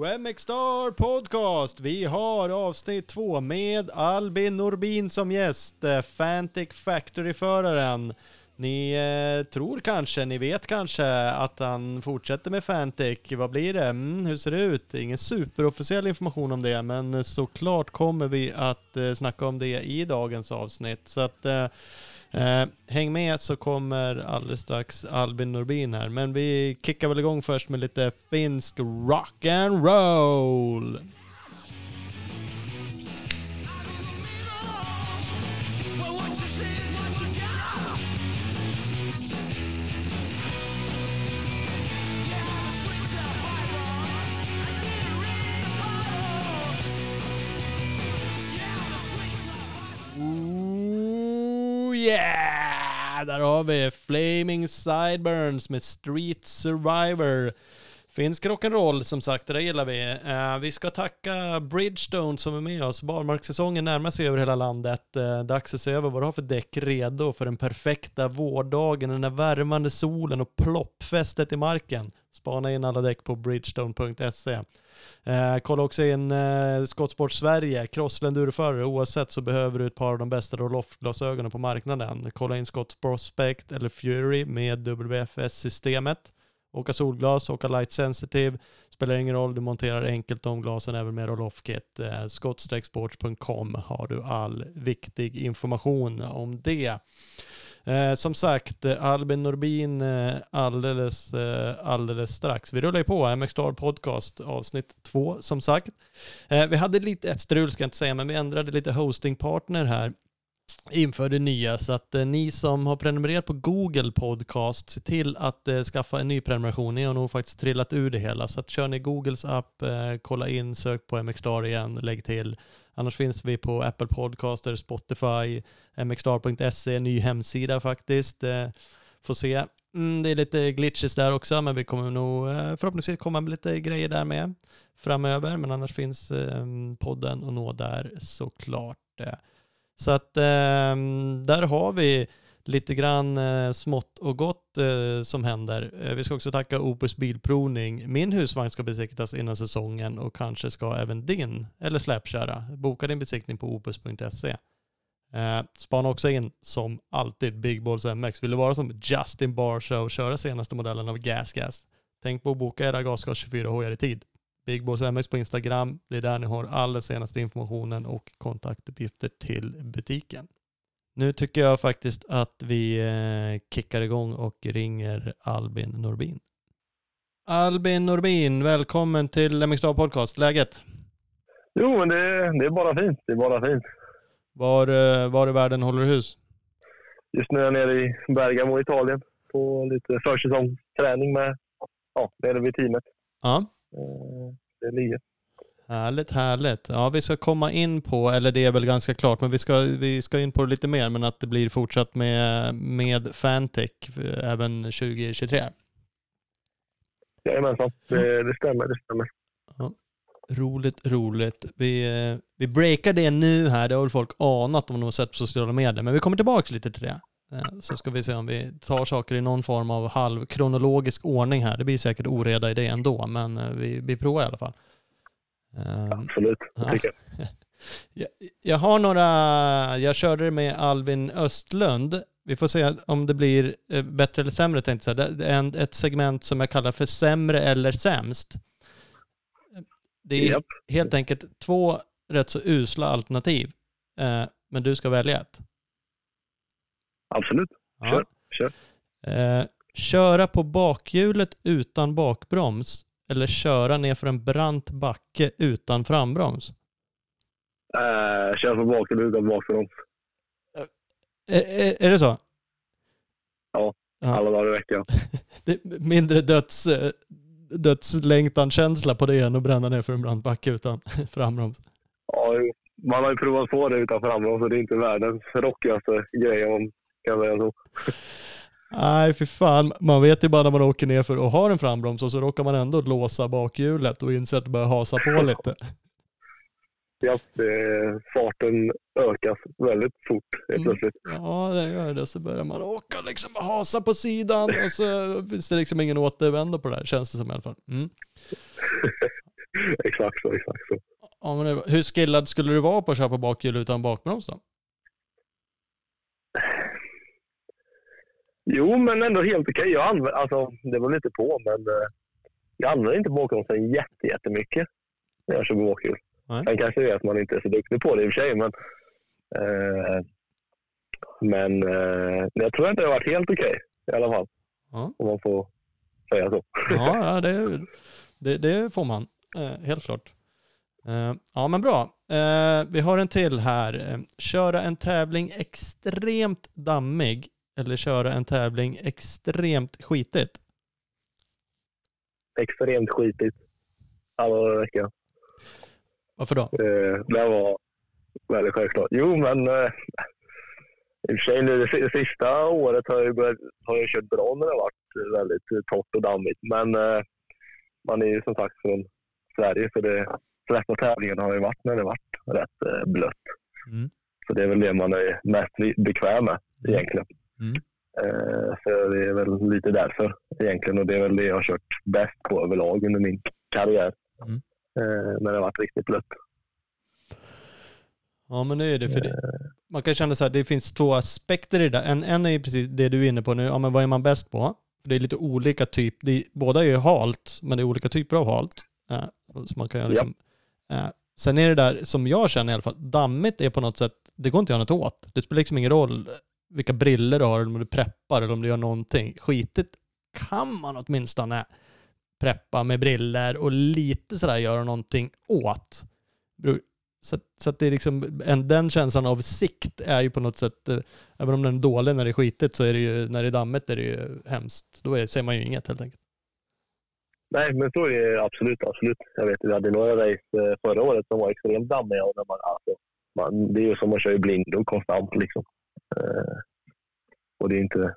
MX Star Podcast. Vi har avsnitt två med Albin Norbin som gäst, eh, Fantic Factory-föraren. Ni eh, tror kanske, ni vet kanske att han fortsätter med Fantic. Vad blir det? Mm, hur ser det ut? Ingen superofficiell information om det, men såklart kommer vi att eh, snacka om det i dagens avsnitt. Så att eh, Eh, häng med så kommer alldeles strax Albin Norbin här. Men vi kickar väl igång först med lite finsk rock Där har vi Flaming Sideburns med Street Survivor. Finsk rock'n'roll som sagt, det där gillar vi. Eh, vi ska tacka Bridgestone som är med oss. Barmarkssäsongen närmar sig över hela landet. Uh, dags att se över vad du har för däck redo för den perfekta vårdagen, den där värmande solen och ploppfästet i marken. Spana in alla däck på bridgestone.se. Eh, kolla också in eh, Skottsport Sverige, crosslanduroförare. Oavsett så behöver du ett par av de bästa roll-off-glasögonen på marknaden. Kolla in Scott Prospect eller Fury med WFS-systemet. Åka solglas, åka light sensitive. Spelar ingen roll, du monterar enkelt de glasen även med roll-off-kit. Eh, Scott-sports.com har du all viktig information om det. Eh, som sagt, eh, Albin Norbin eh, alldeles, eh, alldeles strax. Vi rullar ju på MX Star Podcast avsnitt två som sagt. Eh, vi hade lite, ett strul ska jag inte säga, men vi ändrade lite hostingpartner här inför det nya. Så att eh, ni som har prenumererat på Google Podcast, se till att eh, skaffa en ny prenumeration. Ni har nog faktiskt trillat ur det hela. Så att kör ni Googles app, eh, kolla in, sök på MX Star igen, lägg till. Annars finns vi på Apple Podcaster, Spotify, mxstar.se, ny hemsida faktiskt. Eh, får se. Mm, det är lite glitches där också, men vi kommer nog eh, förhoppningsvis komma med lite grejer där med framöver. Men annars finns ehm, podden att nå där såklart. Eh. Så att ehm, där har vi lite grann eh, smått och gott eh, som händer. Eh, vi ska också tacka Opus Bilprovning. Min husvagn ska besiktas innan säsongen och kanske ska även din, eller släpkärra. Boka din besiktning på opus.se. Eh, spana också in, som alltid, Big Balls MX. Vill du vara som Justin Barsha och köra senaste modellen av Gas Gas? Tänk på att boka era Gasgas 24 hojar i tid. Big Balls MX på Instagram. Det är där ni har all senaste informationen och kontaktuppgifter till butiken. Nu tycker jag faktiskt att vi eh, kickar igång och ringer Albin Norbin. Albin Norbin, välkommen till MXDA Podcast. Läget? Jo, men det, det är bara fint. Det är bara fint. Var, eh, var i världen håller du hus? Just nu är jag nere i Bergamo, Italien, på lite försäsongsträning med, ja, nere vid teamet. Ja. Eh, Det ligger. Härligt, härligt. Ja, vi ska komma in på, eller det är väl ganska klart, men vi ska, vi ska in på det lite mer, men att det blir fortsatt med, med Fantech eh, även 2023. Jajamensan, det, det stämmer. Det stämmer. Roligt, roligt. Vi, vi breakar det nu här, det har väl folk anat om de har sett på sociala medier, men vi kommer tillbaka lite till det. Eh, Så ska vi se om vi tar saker i någon form av halvkronologisk ordning här. Det blir säkert oreda i det ändå, men eh, vi, vi provar i alla fall. Eh, Absolut, det Ja. tycker jag. Jag, jag har några, jag körde det med Alvin Östlund. Vi får se om det blir eh, bättre eller sämre tänkte jag säga. Det är ett segment som jag kallar för sämre eller sämst. Det är Japp. helt enkelt två rätt så usla alternativ. Eh, men du ska välja ett. Absolut. Kör, kör. Eh, köra på bakhjulet utan bakbroms eller köra ner för en brant backe utan frambroms. Uh, kör på bakhjul utan bakbroms. Är, är, är det så? Ja, alla dagar i veckan. Mindre döds, eh, dödslängtan-känsla på det än att bränna ner för en brant backe utan frambroms. Ja, man har ju provat på det utan frambroms och det är inte världens rockigaste grej om man kan säga så. Nej, för fan. Man vet ju bara när man åker ner för och har en frambroms och så råkar man ändå låsa bakhjulet och inser att det börjar hasa på lite. Ja, farten ökas väldigt fort helt Mm. plötsligt. Ja, det gör det. Så börjar man åka liksom och hasa på sidan och så finns det liksom ingen återvändo på det här, känns det som i alla fall. Mm. exakt så, exakt så. Ja, men hur skillad skulle du vara på att köra på bakhjul utan bakbroms då? Jo, men ändå helt okej. Jag använder, alltså, det var lite på, men eh, jag använder inte jätte, jättemycket när jag kör bakhjul. Sen kanske det är att man inte är så duktig på det i och för sig, men, eh, men eh, jag tror att det har varit helt okej i alla fall. Ja. Om man får säga så. Ja, ja det, det, det får man. Eh, helt klart. Eh, ja, men bra. Eh, vi har en till här. Köra en tävling extremt dammig eller köra en tävling extremt skitigt. Extremt skitigt alla veckan. Varför då? Eh, det var väldigt självklart. Jo, men eh, i och för sig nu det si- sista året har jag, börjat, har jag kört bra när det har varit väldigt torrt och dammigt. Men eh, man är ju som sagt från Sverige så det flesta tävlingarna har ju varit när det varit rätt blött. Mm. Så det är väl det man är mest bekväm med egentligen. Mm. Eh, så det är väl lite därför egentligen och det är väl det jag har kört bäst på överlag under min karriär. Mm. Eh, när det har varit riktigt blött. Ja, men det är det. För det, man kan känna så här, det finns två aspekter i det. En, en är ju precis det du är inne på nu. Ja, men vad är man bäst på? Det är lite olika typ. Det är, båda är ju halt, men det är olika typer av halt. Eh, så man kan liksom, eh, sen är det där, som jag känner i alla fall, dammigt är på något sätt, det går inte att göra något åt. Det spelar liksom ingen roll vilka briller du har, eller om du preppar eller om du gör någonting. Skitigt kan man åtminstone preppa med briller och lite sådär göra någonting åt. Så, att- så att det är liksom, en, den känslan av sikt är ju på något sätt, eh, även om den är dålig när det är skitigt så är det ju, när det är dammigt är det ju hemskt. Då är, ser man ju inget helt enkelt. Nej, men så är det absolut. absolut. Jag vet, vi hade några race eh, förra året som var extremt dammiga. Och när man, alltså, man, det är ju som att köra i blindo konstant. Liksom. Eh, och det är inte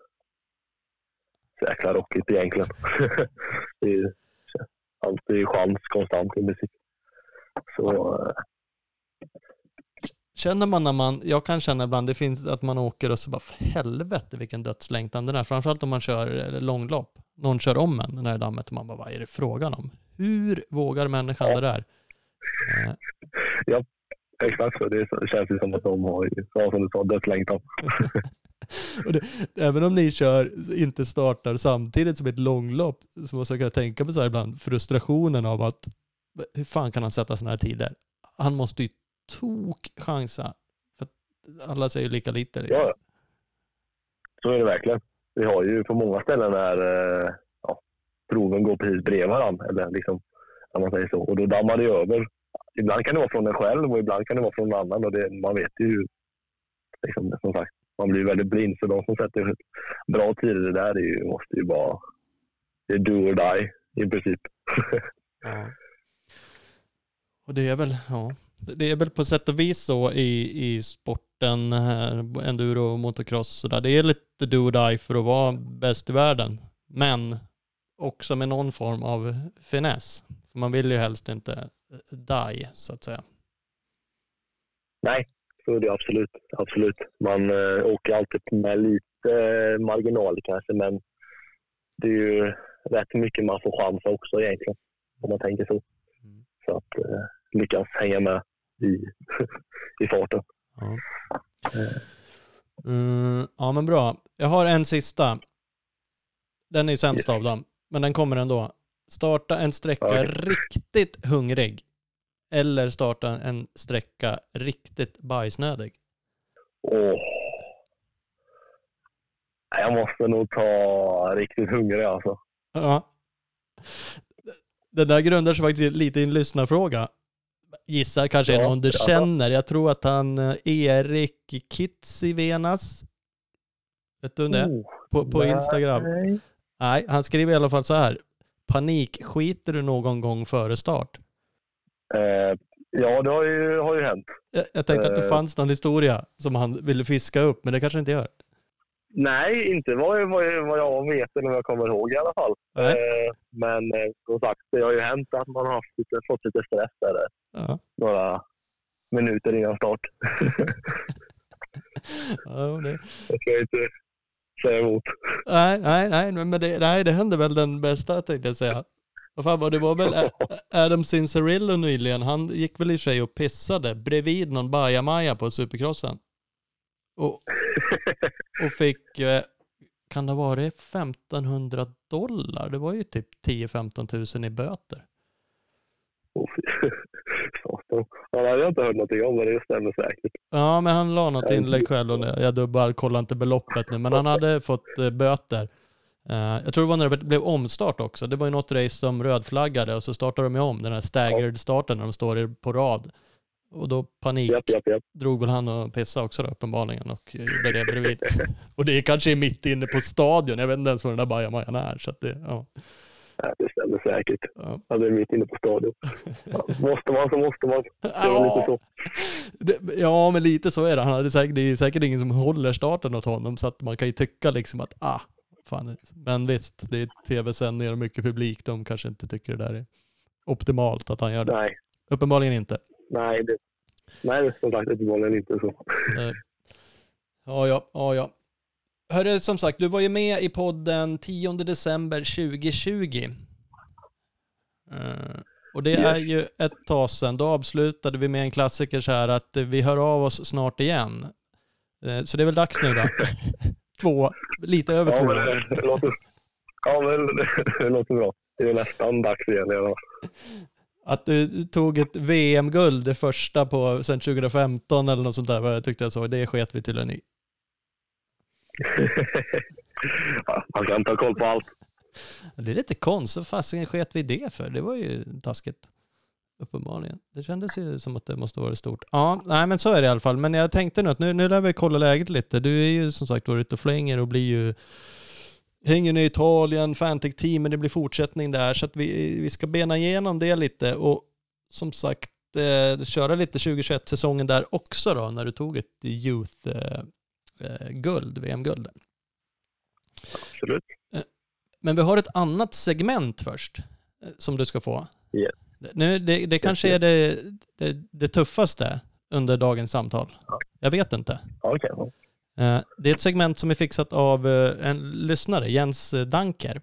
så jäkla rockigt egentligen. det är alltid chans konstant i musik. Så eh, Känner man när man, jag kan känna ibland, det finns att man åker och så bara för helvete vilken dödslängtan den är. Framförallt om man kör eh, långlopp. Någon kör om en när det är dammet och man bara, vad är det frågan om? Hur vågar människan det där? Eh, exakt så. Det, känns ju som att de har, ja, som du sa, dödslängtan. Och det, även om ni kör, inte startar samtidigt som ett långlopp, så måste jag kunna tänka mig så här ibland, frustrationen av att hur fan kan han sätta sådana här tider? Han måste ju tok chansa. För alla säger ju lika lite. Liksom. Ja, så är det verkligen. Vi har ju på många ställen där eh, ja, proven går precis bredvid varandra, eller liksom, om man säger så. Och då dammar det över. Ibland kan det vara från en själv och ibland kan det vara från någon annan. Och det, man vet ju, liksom, som sagt, man blir väldigt blind. Så de som sätter bra tider det där det ju, måste ju vara, det är do or die i princip. Ja. Och det är väl, ja, det är väl på sätt och vis så i, i sporten, här, enduro och motocross så där. Det är lite do or die för att vara bäst i världen. Men också med någon form av finess. För man vill ju helst inte eh, die, så att säga. Nej, så är det absolut. absolut. Man eh, åker alltid med lite eh, marginal kanske, men det är ju rätt mycket man får chans också egentligen, om man tänker så. Mm. Så att eh, lyckas hänga med i, i farten. Ja. Mm, ja men bra. Jag har en sista. Den är sämst av dem, men den kommer ändå. Starta en sträcka Okej. riktigt hungrig. Eller starta en sträcka riktigt bajsnödig. Åh. Jag måste nog ta riktigt hungrig alltså. Ja. Det där grundar sig faktiskt lite i en lyssnarfråga. Gissar kanske Ja, någon du ja. känner. Jag tror att han, eh, Erik Kitsivenas, vet du det? Oh, På, på Instagram. nej. Nej, han skriver i alla fall så här. Panik, skiter du någon gång före start? Eh, ja, det har ju, har ju hänt. Jag, jag tänkte att det Eh. fanns någon historia som han ville fiska upp, men det kanske inte gör. Nej, inte vad, jag- vad, vad jag vet eller vad jag kommer ihåg i alla fall. Eh, men eh, som sagt, det har ju hänt att man har haft lite, fått lite stress där eh, Ja. några minuter innan start. Ja, det, Jag ska inte säga emot. nej, nej, nej, men det, nej, det hände väl den bästa tänkte jag säga. Vad fan var det? var väl Adam Cincerillo nyligen. Han gick väl i sig och pissade bredvid någon bajamaja på supercrossen. Och, och fick, eh, kan det ha varit 1500 dollar? Det var ju typ 10-15 tusen i böter. Ja, det hade inte hört någonting om, men det stämmer säkert. Ja, men han la något inlägg själv och det- jag dubbar, kollar inte beloppet nu, men han hade fått eh, böter. Eh, jag tror det var när det blev omstart också. Det var ju något race som rödflaggade och så startade de ju om, den här staggered starten när de står på rad. Och då panik Japp, japp, japp. drog väl han och pissade också då, uppenbarligen och gjorde det bredvid. och det är kanske mitt inne på stadion, jag vet inte ens var den där bajamajan är. Så att det, ja, Ja, det stämmer säkert. ja. Är mitt inne på stadion. Ja, måste man så måste man. Det var lite så. Det, ja, men lite så är det. Han hade säkert, det är säkert ingen som håller starten åt honom, så att man kan ju tycka liksom att, ah, fan. Men visst, det är tv-sändningar och mycket publik. De kanske inte tycker det där är optimalt att han gör det. Nej, Uppenbarligen inte. nej, det, nej, som sagt uppenbarligen inte så. Ja, ja, ja, ja. Hörru, som sagt, du var ju med i podden 10 december 2020. Eh, och det är ju ett tag sedan. Då avslutade vi med en klassiker så här att vi hör av oss snart igen. Eh, Så det är väl dags nu då. två, lite över Ja, två men år. det, det låter, ja, men det, låter bra. Det är nästan dags igen. Ja. Att du tog ett VM-guld, det första på sen 2015 eller något sånt där, vad jag tyckte jag så. Det sket vi tydligen i. Ja, man kan inte ha koll på allt. Det är lite konstigt, vad fasiken sket vi i det för? Det var ju taskigt. Uppenbarligen. Det kändes ju som att det måste vara stort. Ja, nej men så är det i alla fall. Men jag tänkte nu att nu, nu lär vi kolla läget lite. Du är ju som sagt varit ute och flänger och blir ju hänger i Italien, Fantec teamen, det blir fortsättning där. Så att vi, vi ska bena igenom det lite och som sagt eh, köra lite 2021-säsongen där också då när du tog ett Youth... Eh, Youth-guld, VM-guld. Absolut. Men vi har ett annat segment först eh, som du ska få. Yes. Nu, det, det kanske är det, det, det tuffaste under dagens samtal. Ja. Jag vet inte. Ja, ja. Eh, Det är ett segment som är fixat av eh, en lyssnare, Jens Danker.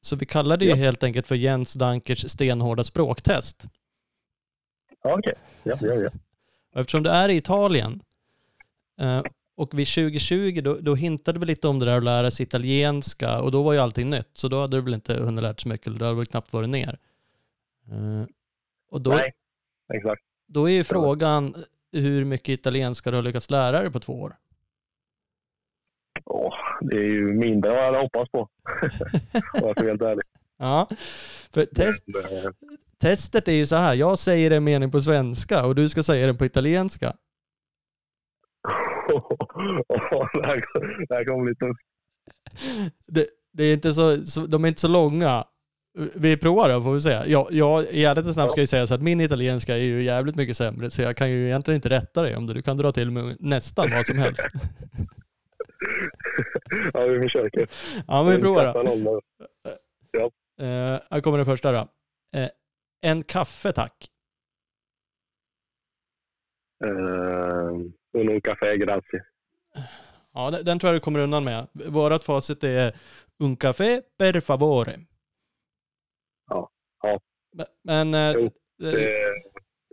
Så vi kallar det ju Ja. helt enkelt för Jens Dankers stenhårda språktest. Ja, Okej. Ja, ja, ja. Och eftersom du är i Italien eh, och vid 2020 då, då hintade vi lite om det där att lära sig italienska och då var ju allting nytt. Så då hade du väl inte hunnit lärt så mycket, eller du hade väl knappt varit ner. Eh, Och då, Nej, exakt. då är ju frågan hur mycket italienska du har lyckats lära dig på två år. Åh, det är ju mindre än vad jag hade hoppats på. Om jag ska vara helt ärlig. Ja, för test, eh, testet är ju så här, jag säger en mening på svenska och du ska säga den på italienska. Det, här, kommer bli tufft. Det, det är inte så, så, de är inte så långa. Vi provar då får vi se. Jag, jag, i ärlighetens namn ska jag säga så att min italienska är ju jävligt mycket sämre så jag kan ju egentligen inte rätta dig om det. Du kan dra till med nästan vad som helst. Ja, vi försöker. Ja men vi provar då. Där. Eh, här kommer den första då. Eh, en kaffe tack. Uh, uno café, grazie. Ja, den, den tror jag du kommer undan med. Vårat facit är un café per favore. Ja, ja. Men- eh, Jo, eh, Det,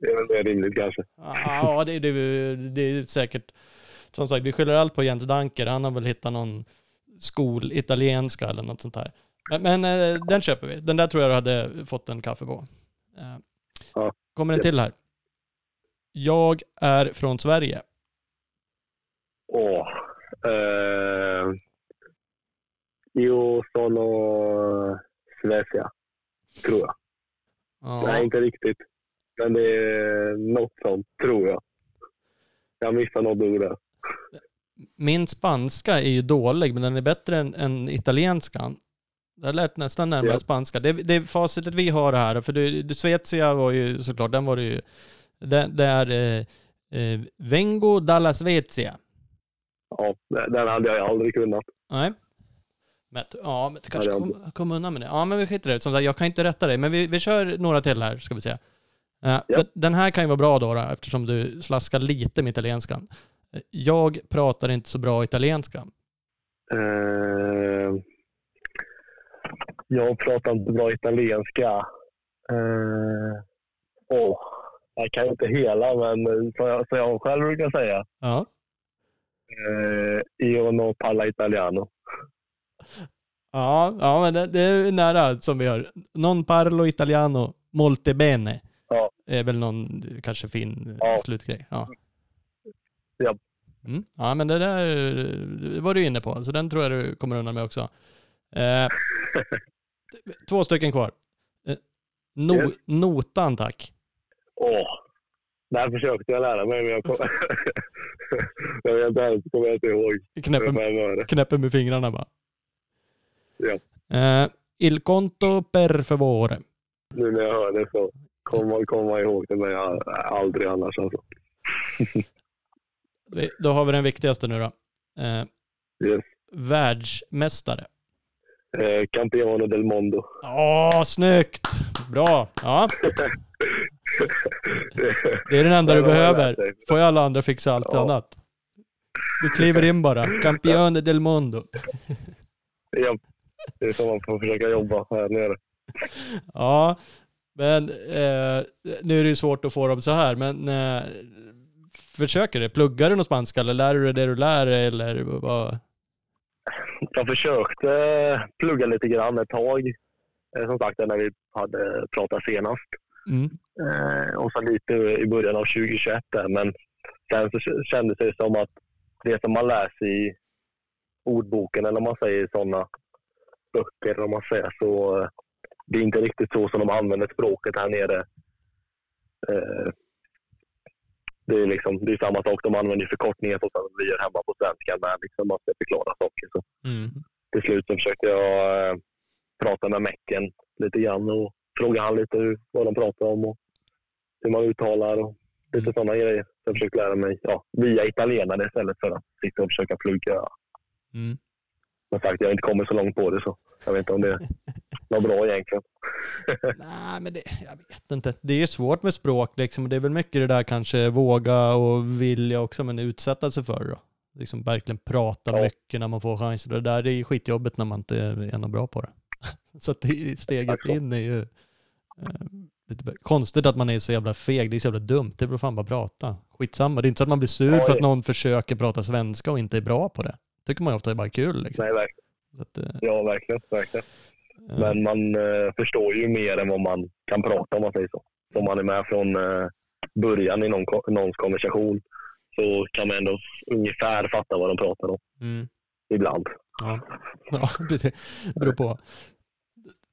det är väl mer rimligt kanske. Ja, det, det, det är säkert. Som sagt, vi skyller allt på Jens Danker. Han har väl hittat någon skol-italienska eller något sånt här. Men, men eh, den köper vi. Den där tror jag du hade fått en kaffe på. Eh, Ja. Kommer en till här. Jag är från Sverige. Åh. Uh, io sono Svezia, tror jag. Ja. Nej, inte riktigt. Men det är något sånt, tror jag. Jag missar något ord där. Min spanska är ju dålig, men den är bättre än, än italienskan. Det lät nästan närmare Ja. spanska. Det, det är facitet vi har här, för det, det Svezia var ju såklart, den var det ju, det, det är eh, eh, Vengo dalla Svezia. Ja, den hade jag aldrig kunnat. Nej. Men, ja, men det kanske kom, kom undan med det. Ja, men vi skiter i det. Som sagt, jag kan inte rätta dig, men vi, vi kör några till här, ska vi se. Eh, Ja. den- här kan ju vara bra då, då, eftersom du slaskar lite med italienskan. Jag pratar inte så bra italienska. Eh, Jag pratar inte bra italienska. Eh, åh, jag kan inte hela, men som jag, som jag själv brukar säga. Ja. Eh, io non parla italiano. Ja, ja men det, det är nära som vi hör. Non parlo italiano molte bene. Ja. är väl någon kanske fin Ja. slutgrej. Ja. Ja. Mm. ja, men det där det var du inne på, så den tror jag du kommer undan med också. Eh, två stycken kvar. Eh, no, Yes. Notan tack. Åh, där försökte jag lära mig, men jag kom... jag vet inte ens, kommer jag inte ihåg. Knäpper, knäpper med fingrarna bara. Ja. Eh, il conto per favore. Nu när jag hör det så kommer man komma ihåg det, men jag, aldrig annars alltså. Då har vi den viktigaste nu då. Eh, Yes. världsmästare. Eh, Campione del Mondo. Åh, snyggt! Bra. Ja, det är den enda du behöver. Får jag alla andra fixa allt Ja. annat. Du kliver in bara. Campione del mondo. ja, det är så man får försöka jobba här nere. Ja, men eh, nu är det ju svårt att få dem så här, men eh, försöker du? Pluggar du någon spanska eller lär du dig det du lär dig eller vad? Jag försökte plugga lite grann ett tag. Eh, Som sagt, när vi hade pratat senast. Mm. Eh, och så lite i början av 2021 där. Men sen så kändes det som att det som man läser i ordboken eller om man säger sådana böcker om man säger så. eh, Det är inte riktigt så som de använder språket här nere. Eh, det är liksom, det är samma sak. De använder förkortningar så som vi gör hemma på svenska när liksom man ska förklara saker. Så Mm. till slut så försökte jag eh, prata med Mecken lite grann och fråga han lite hur, vad de pratar om och hur man uttalar och lite sådana grejer. Så jag försökte lära mig ja, via italienare istället för att sitta och försöka plugga. Mm. Som sagt, jag har inte kommit så långt på det så jag vet inte om det var bra egentligen. Nej, men det, jag vet inte. Det är ju svårt med språk liksom. Det är väl mycket det där kanske våga och vilja också, men utsätta sig för det då. Liksom verkligen prata Ja. mycket när man får chansen. Det där är ju skitjobbigt när man inte är något bra på det. Så att det, steget in är ju lite bä- konstigt att man är så jävla feg. Det är så jävla dumt. Det är väl fan bara prata. Skitsamma. Det är inte så att man blir sur för att någon försöker prata svenska och inte är bra på det. tycker man ju ofta är bara kul liksom. Nej, verkligen. Att, eh, Ja, verkligen. verkligen. eh, Men man eh, förstår ju mer än vad man kan prata om man säger så. Om man är med från eh, början i någon, någons konversation så kan man ändå ungefär fatta vad de pratar om mm. ibland. Ja, ja precis. Det beror på.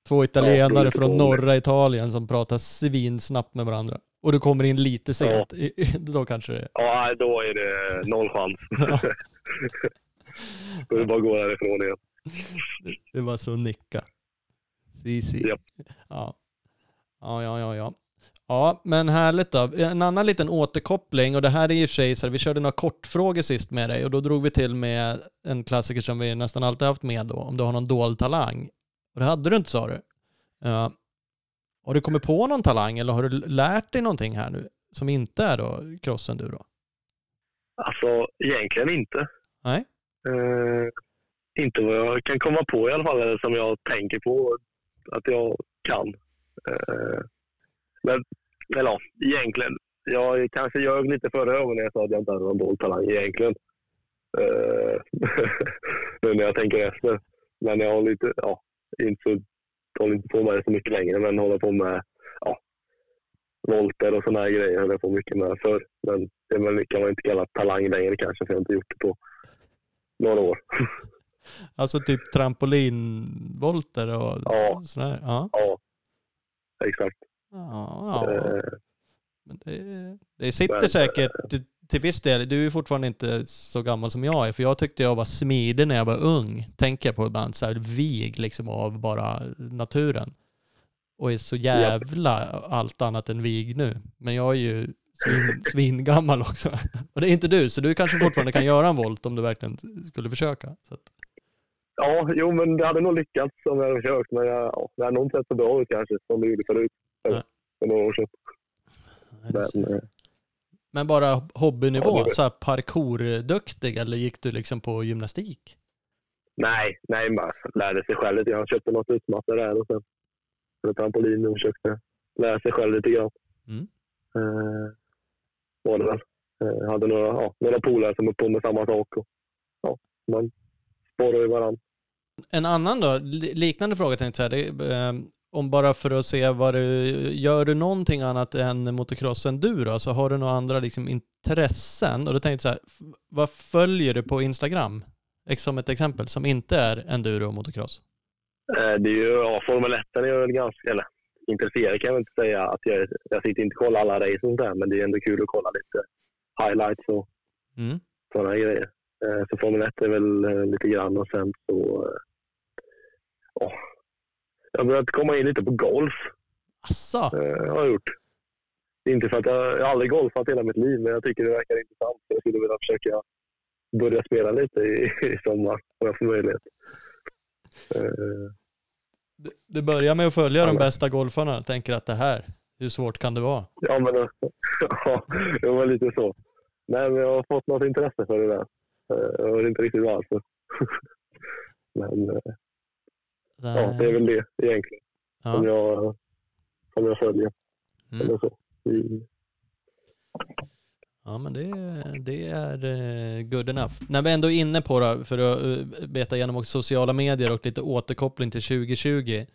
Två italienare från norra Italien som pratar svinsnabbt med varandra. Och du kommer in lite sent. I- Då kanske det är... Ja, då är det noll chans. Ja. då är det bara att gå därifrån igen. Det var så nicka. Si, si. Japp. Ja. Ja, ja, ja, ja. Ja, men härligt då. En annan liten återkoppling och det här är för sig så här, vi körde några kortfrågor sist med dig och då drog vi till med en klassiker som vi nästan alltid haft med då, om du har någon dold talang. Och det hade du inte sa du. Ja. Har du kommit på någon talang eller har du lärt dig någonting här nu som inte är då crossenduro? Alltså, egentligen inte. Nej. Eh, inte vad jag kan komma på i alla fall, eller som jag tänker på att jag kan. Eh, men, eller ja, egentligen. Jag kanske ljög lite förra gången när jag sa att jag inte hade någon dold talang egentligen. Eh, nu när jag tänker efter. Men jag har lite, ja, inte så, håller inte på med det så mycket längre, men håller på med ja, volter och sådana här grejer höll jag på mycket med förr. Men det kan man inte kalla talang längre kanske, för jag har inte gjort det på några år. Alltså typ trampolinvolter och Ja. sådär? Ja. Ja, exakt. Ja, ja. Men det, det sitter Men, säkert till, viss del. Du är fortfarande inte så gammal som jag är, för jag tyckte jag var smidig när jag var ung. Tänker jag på ibland, så här vig liksom av bara naturen. Och är så jävla allt annat än vig nu. Men jag är ju svin, svingammal också. Och det är inte du, så du kanske fortfarande kan göra en volt om du verkligen skulle försöka. Ja, jo, men det hade nog lyckats om jag hade försökt. Men jag, ja, det hade nog inte sett så bra ut kanske som det gjorde förut. För några år sedan. Men, eh, Men bara hobbynivå, Ja, det- så här parkourduktig eller gick du liksom på gymnastik? nej, nej, man lärde sig själv lite grann. Köpte något utmattare där och sen på trampolin och försökte lära sig själv lite grann. Mm. Eh, var det väl. Eh, hade några, ja, några polare som höll på med samma sak. Och, ja, man sparade ju varandra. En annan då, li- liknande fråga tänkte jag säga. Om bara för att se vad du, gör du någonting annat än motocross enduro? Alltså har du några andra liksom intressen? Och då tänkte jag så här, vad följer du på Instagram? Som ett exempel, som inte är enduro och motocross. Eh, det är ju, ja, Formel 1 är jag väl ganska, eller intresserad kan jag inte säga. att Jag, jag sitter inte och kollar alla race och där, men det är ändå kul att kolla lite highlights och Mm. sådana grejer. Eh, Så Formel 1 är väl eh, lite grann och sen så... ja, jag har börjat komma in lite på golf. Asså? eh, har jag gjort. Inte för att jag, jag har aldrig golfat hela mitt liv, men jag tycker det verkar intressant. Jag skulle vilja försöka börja spela lite i, i sommar om jag får möjlighet. Eh, Du, du börjar med att följa de Ja. bästa golfarna och tänker att det här, hur svårt kan det vara? Ja, men eh, ja, det var lite så. Nej, men jag har fått något intresse för det där. Eh, Jag vet inte riktigt varför. Men eh, ja, det är väl det egentligen som, Ja. jag, som jag följer. Mm. Eller så. Mm. Ja, men det, det är eh, good enough. När vi ändå är inne på det, för att uh, beta igenom också sociala medier och lite återkoppling till 2020,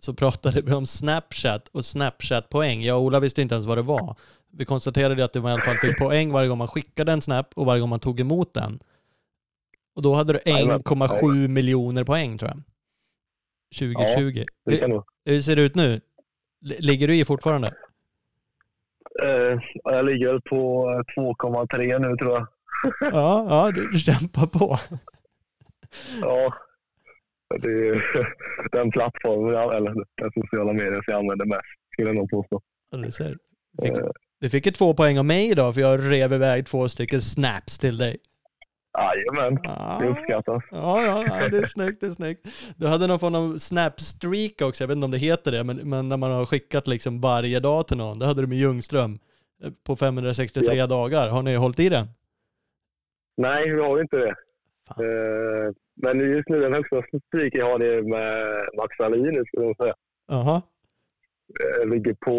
så pratade vi om Snapchat och Snapchat-poäng. Jag och Ola visste inte ens vad det var. Vi konstaterade att det var i alla fall fick poäng varje gång man skickade en snap och varje gång man tog emot den. Och då hade du Jajamän. 1,7 miljoner poäng tror jag. 2020. Det kan hur, hur ser det ut nu? Ligger du i fortfarande? Eh, jag ligger på eh, 2,3 nu tror jag. Ja, ja du, kämpar på. Ja. Det är den plattformen, eller den sociala medier som jag använder mest, skulle jag nog påstå. Ja, du ser. Fick, Eh, du fick ju två poäng av mig idag för jag rev iväg två stycken snaps till dig. Jajamän, Ja, det uppskattas. ja, ja, ja, det är snyggt, det är snyggt. Du hade någon form av snap-streak också, jag vet inte om det heter det, men, men när man har skickat liksom varje dag till någon, det hade du med Ljungström eh, på 563 Ja. dagar. Har ni hållit i den? Nej, vi har inte det. Eh, Men just nu den högsta statistiken jag har det med Max Wallin, nu skulle jag säga. Jaha. Eh, Ligger på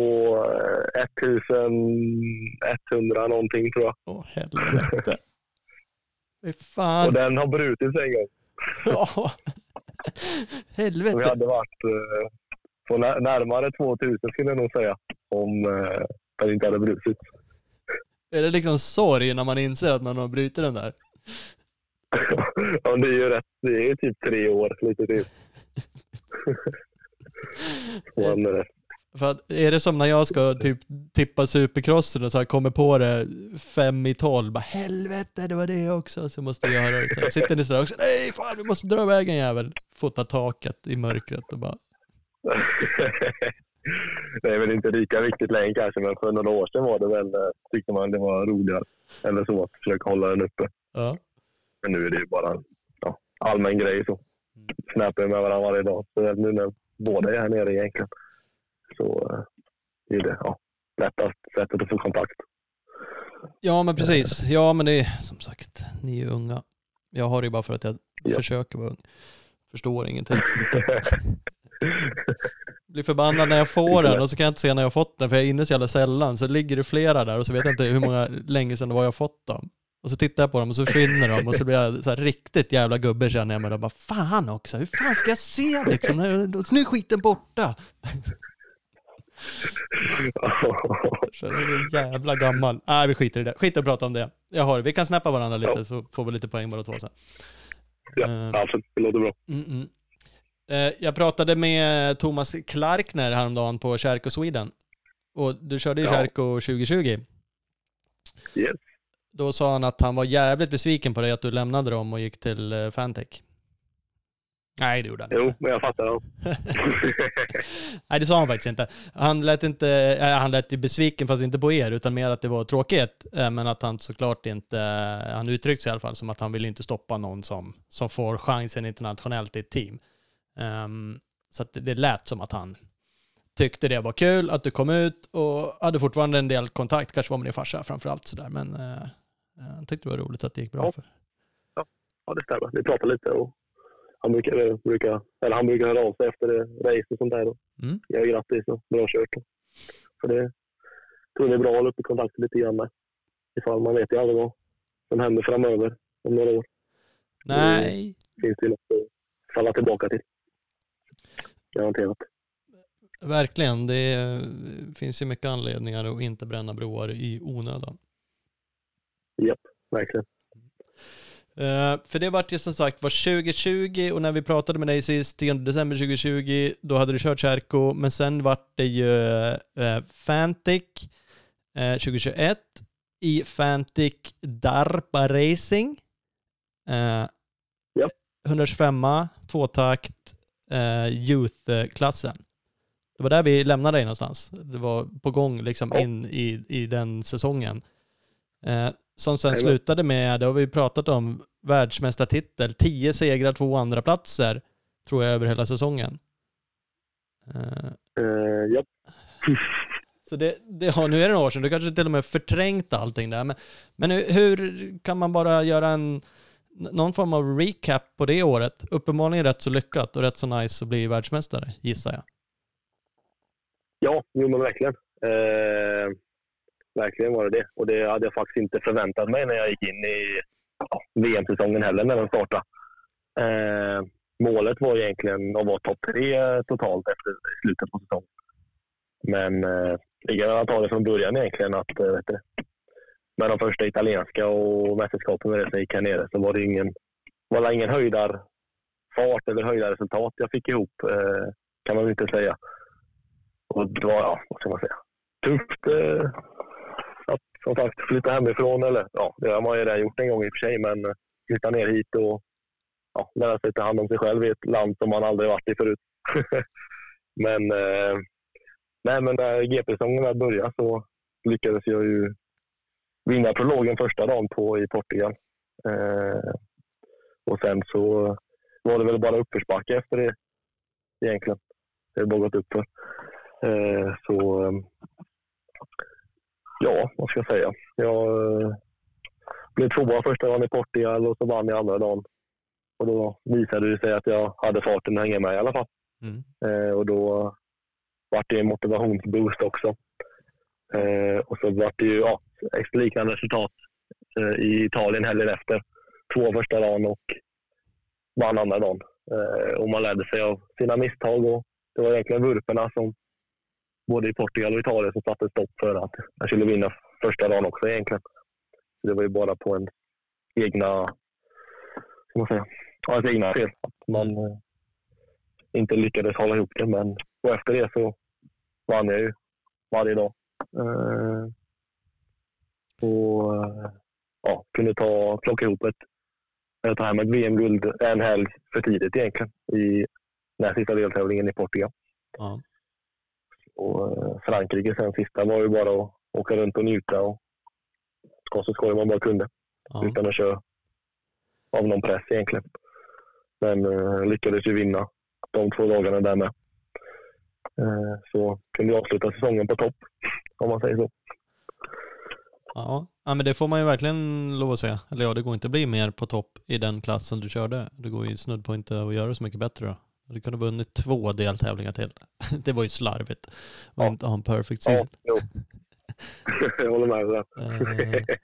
eh, 1100 någonting tror jag. Åh helvete. Fy Och fan. den har brutits en gång. Ja. Så vi Helvete. hade varit eh, på när- närmare 2000 skulle jag nog säga. Om eh, den inte hade brutits. Är det liksom sorg när man inser att man har brutit den där? ja, det är ju rätt. Det är ju typ tre år lite till. Man, För att är det som när jag ska typ tippa supercrossen och så här kommer på det fem i tolv, bara helvete det var det också, så måste jag göra det. Sitter ni sådär också, nej fan du måste dra iväg en jävel. Fota taket i mörkret och bara, det är väl inte lika viktigt längre kanske, men för några år sedan var det väl, eh, tyckte man det var roligare. Eller så, att försöka hålla den uppe. ja. Men nu är det ju bara ja, allmän grej så. Snappar med varandra varje dag. Så nu när båda är här nere egentligen. Så eh, är det ja, lättast sättet att få kontakt. Ja men precis, ja men det är som sagt, ni är unga. Jag har det ju bara för att jag Ja. försöker vara ung. Förstår ingenting. Blir förbannad när jag får den och så kan jag inte se när jag har fått den för jag är inne så jävla sällan. Så ligger det flera där och så vet jag inte hur många länge sedan det var jag fått dem. Och så tittar jag på dem och så försvinner de och så blir jag så här riktigt jävla gubbe känner jag mig. bara fan också, hur fan ska jag se liksom? Nu är skiten borta. Så är jävla gammal. Nej vi skiter i det. Skit att prata om det. Jag har det. Vi kan snappa varandra lite Ja. så får vi lite poäng båda två sen. ja, Eh, absolut. Det låter bra. Mm -mm. Eh, Jag pratade med Thomas Clarkner häromdagen på Kärko Sweden. Och du körde ju Ja. Kärko 2020. Yes. Då sa han att han var jävligt besviken på dig att du lämnade dem och gick till eh, Fantech. Nej, det gjorde han Jo, inte. men jag fattar. Ja. Nej, det sa han faktiskt inte. Han lät, inte, äh, han lät ju besviken, fast inte på er, utan mer att det var tråkigt. Eh, men att han såklart inte, han uttryckte sig i alla fall som att han vill inte stoppa någon som, som får chansen internationellt i ett team. Ehm, så att det, det lät som att han tyckte det var kul att du kom ut och hade fortfarande en del kontakt, kanske var med din farsa framförallt sådär, men han tyckte det var roligt att det gick bra Ja. för ja, det stämmer. Vi pratade lite och han brukar, brukar, eller han brukar höra av sig efter race och sånt där. Mm. Jag grattis och bra kört. Så det tror det är bra att hålla uppe kontakten lite grann med. Ifall man vet ju aldrig vad som händer framöver om några år. Nej, finns det ju något att falla tillbaka till. Garanterat. verkligen. Det finns ju mycket anledningar att inte bränna broar i onödan. Verkligen. Eh, för det vart ju som sagt var 2020 och när vi pratade med dig sist, 10 december 2020, då hade du kört Kärko, men sen vart det ju uh, Fantic eh, 2021 i Fantic Darpa Racing. Uh, Ja. 125 tvåtakt uh, Youth-klassen. Det var där vi lämnade dig någonstans. Det var på gång liksom in i, i den säsongen. Som sen slutade med, det har vi pratat om, världsmästartitel. 10 segrar, två andra platser tror jag över hela säsongen. Eh, Uh, ja. så det, det har, nu är det några år sedan, du kanske till och med förträngt allting där. Men, men hur, hur kan man bara göra en, någon form av recap på det året? Uppenbarligen rätt så lyckat och rätt så nice att bli världsmästare, gissar jag. Ja, jo men verkligen. Eh, verkligen var det det. Och det hade jag faktiskt inte förväntat mig när jag gick in i ja, VM-säsongen heller när den startade. Eh, målet var egentligen att vara topp tre totalt efter slutet på säsongen. Men eh, lika gärna ta det från början egentligen att eh, vet du, med de första italienska och mästerskapen med det som gick här nere så var det ingen, var det ingen höjdarfart eller höjdarresultat jag fick ihop eh, kan man inte säga. Och det var, ja, vad ska man säga, tufft eh, som sagt flytta hemifrån. Eller ja, det har man ju redan gjort en gång i och för sig, men eh, flytta ner hit och ja, lära sig ta hand om sig själv i ett land som man aldrig varit i förut. men eh, nej, men när GP-säsongen väl började så lyckades jag ju vinna prologen första dagen på i Portugal. Eh, och sen så var det väl bara uppförsbacke efter det egentligen. Det har bara gått uppför. Eh, så eh, ja, vad ska jag säga? Jag eh, blev tvåa första dagen i Portugal och så vann jag andra dagen. Och då visade det sig att jag hade farten att hänga med i alla fall. Mm. Eh, och då vart det en motivationsboost också. Eh, och så vart det ju ja, liknande resultat eh, i Italien helgen efter. Två första dagen och vann andra dagen. Eh, och man lärde sig av sina misstag och det var egentligen vurporna som både i Portugal och Italien som satte stopp för att jag skulle vinna första dagen också egentligen. Så det var ju bara på en egna, ska man säga, ja, ett egna fel. Att man eh, inte lyckades hålla ihop det. Men och efter det så vann jag ju varje dag. Eh, och eh, ja, kunde ta, plocka ihop ett, eller ta hem ett VM-guld en helg för tidigt egentligen i den sista deltävlingen i Portugal. Ja. Och eh, Frankrike sen sista var ju bara att åka runt och njuta och ska så skoj man bara kunde Ja. utan att köra av någon press egentligen. Men eh, lyckades ju vinna de två dagarna där med. Eh, så kunde jag avsluta säsongen på topp, om man säger så. Ja. ja, men det får man ju verkligen lov att säga. Eller ja, det går inte att bli mer på topp i den klassen du körde. Det går ju snudd på inte att göra så mycket bättre då. Du kunde ha vunnit två deltävlingar till. Det var ju slarvigt. Och Ja. inte ha en perfect Ja, season. jo. jag håller med. Där. Eh,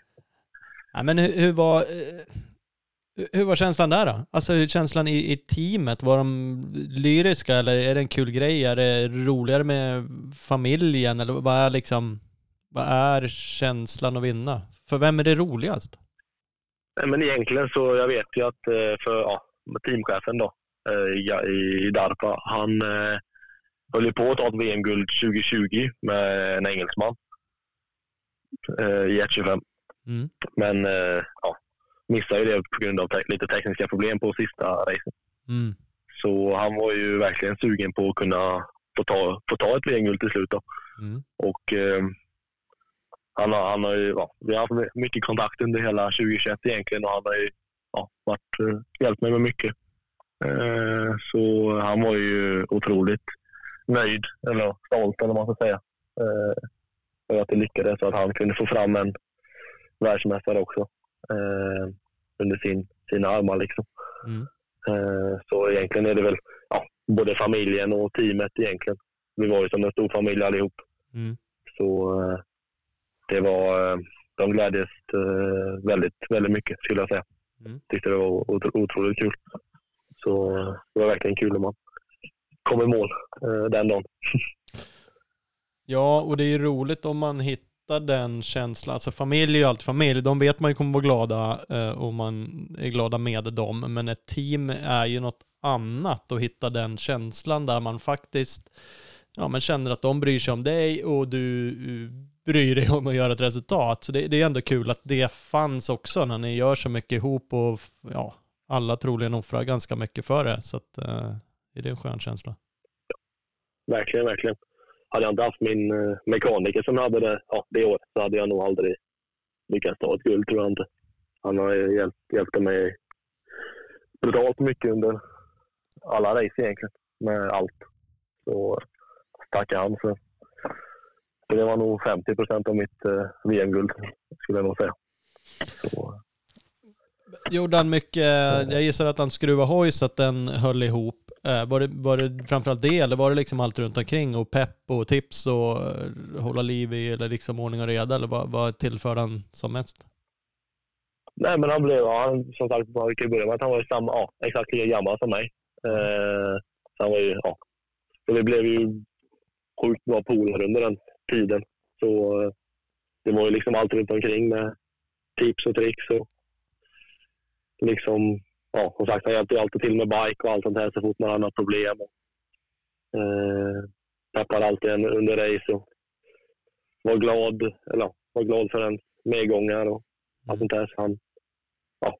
ja, men hur, hur var... eh, hur- var känslan där då? Alltså hur känslan i, i teamet? Var de lyriska eller är det en kul grej? Är det roligare med familjen eller vad är liksom... Vad är känslan att vinna? För vem är det roligast? Nej, Men egentligen så jag vet ju att eh, för ja, teamchefen då i, i DARPA, han eh, höll ju på att ta ett VM-guld 2020 med en engelsman eh, i 1.25. Mm. Men eh, ja, missade ju det på grund av te- lite tekniska problem på sista racen. Mm. Så han var ju verkligen sugen på att kunna få ta, få ta ett VM-guld till slut. Då. Mm. Och, eh, han har, han har ju, ja, vi har haft mycket kontakt under hela 2021 egentligen och han har ju ja, varit, eh, hjälpt mig med mycket. Eh, så han var ju otroligt nöjd, eller stolt eller vad man ska säga. Eh, över att det lyckades och att han kunde få fram en världsmästare också eh, under sin, sina armar. Liksom. Mm. Så egentligen är det väl ja, både familjen och teamet egentligen. Vi var ju som en stor familj allihop. Mm. Så det var, de glädjes väldigt, väldigt mycket skulle jag säga. Mm. Tyckte det var otro, otroligt kul. Så det var verkligen kul när man kom i mål eh, den dagen. Ja, och det är ju roligt om man hittar den känslan. Alltså familj är ju alltid familj. De vet man ju kommer vara glada eh, och man är glada med dem. Men ett team är ju något annat och hitta den känslan där man faktiskt ja, men känner att de bryr sig om dig och du eh, bryr dig om att göra ett resultat. Så det, det är ändå kul att det fanns också när ni gör så mycket ihop och ja, alla troligen offrar ganska mycket för det. Så att, eh, det en skön känsla. Verkligen, verkligen. Hade jag inte haft min eh, mekaniker som hade det ja, det året så hade jag nog aldrig lyckats ta ett guld, tror jag inte. Han har hjälpt, hjälpt mig brutalt mycket under alla race egentligen, med allt. Så tackar han för. Så det var nog 50 procent av mitt eh, VM-guld, skulle jag nog säga. Så, Gjorde han mycket, jag gissar att han skruvade hoj så att den höll ihop. Eh, var det, var det framförallt det eller var det liksom allt runt omkring och pepp och tips och eh, hålla liv i eller liksom ordning och reda eller vad, vad tillförde han som mest? Nej, men han blev, han, som sagt, man kan ju börja med att han var ju samma, ja, exakt lika gammal som mig. Eh, så han var ju, ja. Så vi blev ju sjukt bra polare under den tiden. Så eh, det var ju liksom allt runt omkring med tips och tricks och liksom, ja, som sagt, han hjälpte ju alltid till med bike och allt sånt här så fort man hade något problem. Eh, peppade alltid en under race och var glad, eller var glad för en medgångar och allt sånt där. Så han, ja,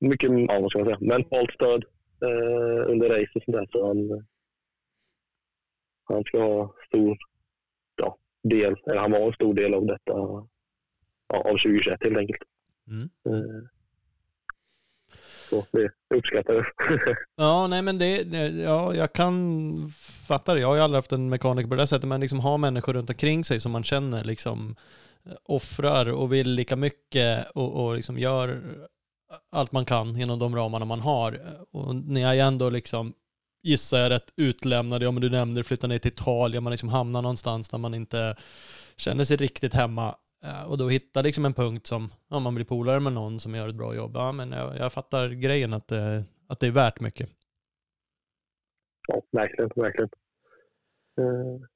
mycket, ja, vad ska man säga, mentalt stöd eh, under race och sånt där. Så han, han ska ha stor ja, del, eller han var en stor del av detta, ja, av 2021 helt enkelt. Mm. Eh, så det uppskattar jag. Ja, nej men det, ja, jag kan fatta det. Jag har ju aldrig haft en mekaniker på det där sättet, men liksom ha människor runt omkring sig som man känner liksom offrar och vill lika mycket och, och liksom gör allt man kan inom de ramarna man har. Och ni är ju ändå liksom, gissar jag rätt, utlämnade. Ja, men du nämnde flytta ner till Italien, man liksom hamnar någonstans där man inte känner sig riktigt hemma. Eh, Och då hitta liksom en punkt som, ja, man blir polare med någon som gör ett bra jobb. Ja, men jag, jag fattar grejen att, det- att det är värt mycket. ja, verkligen, verkligen. Eh,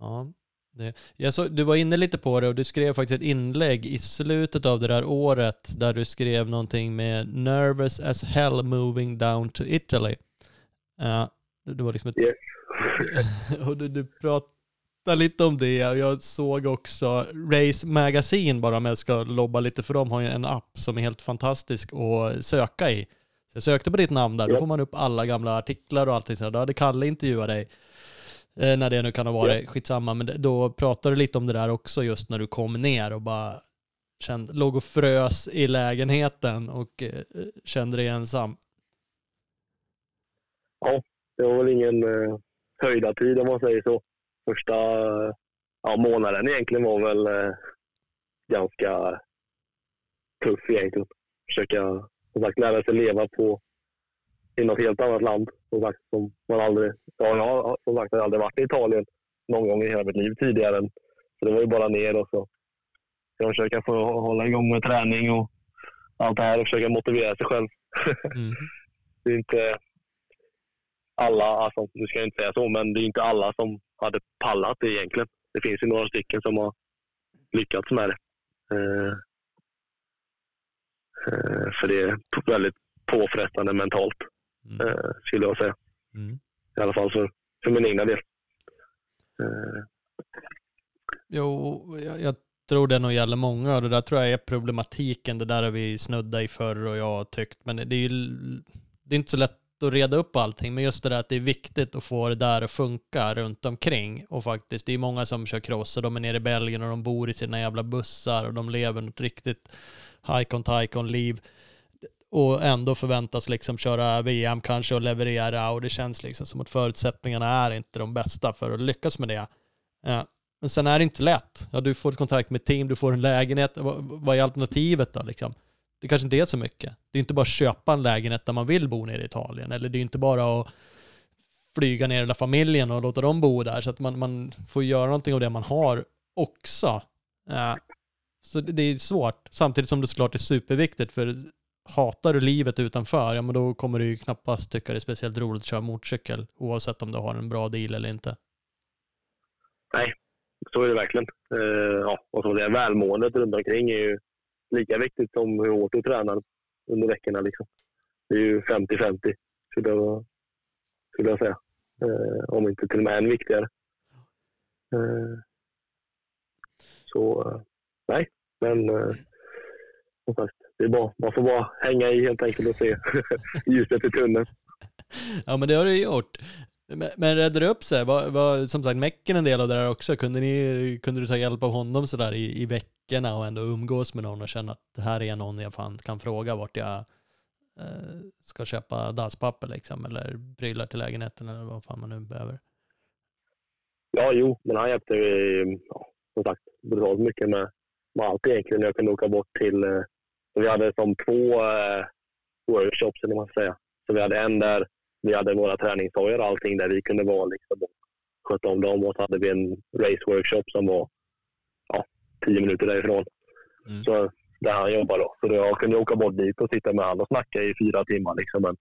Ja, det, jag så, du var inne lite på det och du skrev faktiskt ett inlägg i slutet av det där året där du skrev någonting med “Nervous as hell moving down to Italy”. Det det var liksom ett... Yes. och du, du pratade lite om det jag såg också Race Magazine bara om jag ska lobba lite för dem har ju en app som är helt fantastisk att söka i. Så jag sökte på ditt namn där, då Ja. får man upp alla gamla artiklar och allting sådär. Då hade Kalle intervjuat dig. Eh, när det nu kan ha varit, skitsamma. Men då pratade du lite om det där också just när du kom ner och bara kände, låg och frös i lägenheten och eh, kände dig ensam. det var väl ingen eh, höjda tid om man säger så. Första ja, månaden egentligen var väl eh, ganska tuff egentligen. Försöka som sagt, lära sig leva på i något helt annat land. Som sagt, som man aldrig, ja, jag har som sagt aldrig varit i Italien någon gång i hela mitt liv tidigare. Så det var ju bara ner och så jag försöka få hålla igång med träning och allt det här och försöka motivera sig själv. Mm. det är inte alla, alltså, nu ska jag inte säga så, men det är inte alla som hade pallat det egentligen. Det finns ju några stycken som har lyckats med det. Eh, eh, för det är väldigt påfrestande mentalt, Mm. eh, skulle jag säga. Mm. I alla fall för, för min egna del. Eh, Jo, jag, jag tror det nog gäller många och det där tror jag är problematiken. Det där har vi snuddat i förr och jag har tyckt. Men det är ju det är inte så lätt att reda upp allting. Men just det där att det är viktigt att få det där att funka runt omkring. Och faktiskt, det är många som kör cross och de är nere i Belgien och de bor i sina jävla bussar och de lever något riktigt hike on tyke on liv och ändå förväntas liksom köra VM kanske och leverera och det känns liksom som att förutsättningarna är inte de bästa för att lyckas med det. Eh, men sen är det inte lätt. Ja, du får kontakt med ett team, du får en lägenhet. Vad, vad är alternativet då liksom? Det kanske inte är så mycket. Det är inte bara att köpa en lägenhet där man vill bo nere i Italien. Eller det är inte bara att flyga ner hela familjen och låta dem bo där. Så att man, man får göra någonting av det man har också. Ja. så det, det är svårt. Samtidigt som det såklart är superviktigt. För hatar du livet utanför, ja men då kommer du ju knappast tycka det är speciellt roligt att köra motorcykel. Oavsett om du har en bra deal eller inte. Nej, så är det verkligen. Uh, ja, och så det välmåendet runt omkring är ju lika viktigt som hur hårt du tränar under veckorna. Liksom. Det är ju 50-50 skulle jag, skulle jag säga. Eh, om inte till och med än viktigare. Eh, så eh, nej, men eh, som sagt, det är bra. Man får bara hänga i helt enkelt och se ljuset i tunneln. Ja, men det har du gjort. Men, men räddade det upp sig? Var, var som sagt Mecken en del av det där också? Kunde, ni, kunde du ta hjälp av honom sådär i, i veckorna och ändå umgås med någon och känna att det här är någon jag fan kan fråga vart jag eh, ska köpa dasspapper liksom, eller prylar till lägenheten eller vad fan man nu behöver? Ja, jo, men han hjälpte eh, ja, som sagt brutalt mycket med, med allt egentligen. Jag kunde åka bort till eh, vi hade som två eh, workshops, eller man ska säga. Så vi hade en där vi hade våra träningshojar och allting där vi kunde vara liksom, och sköta om dem. Och så hade vi en race workshop som var tio minuter därifrån. Mm. Så där han jobbade då. Så jag kunde åka bort dit och sitta med honom och snacka i fyra timmar liksom en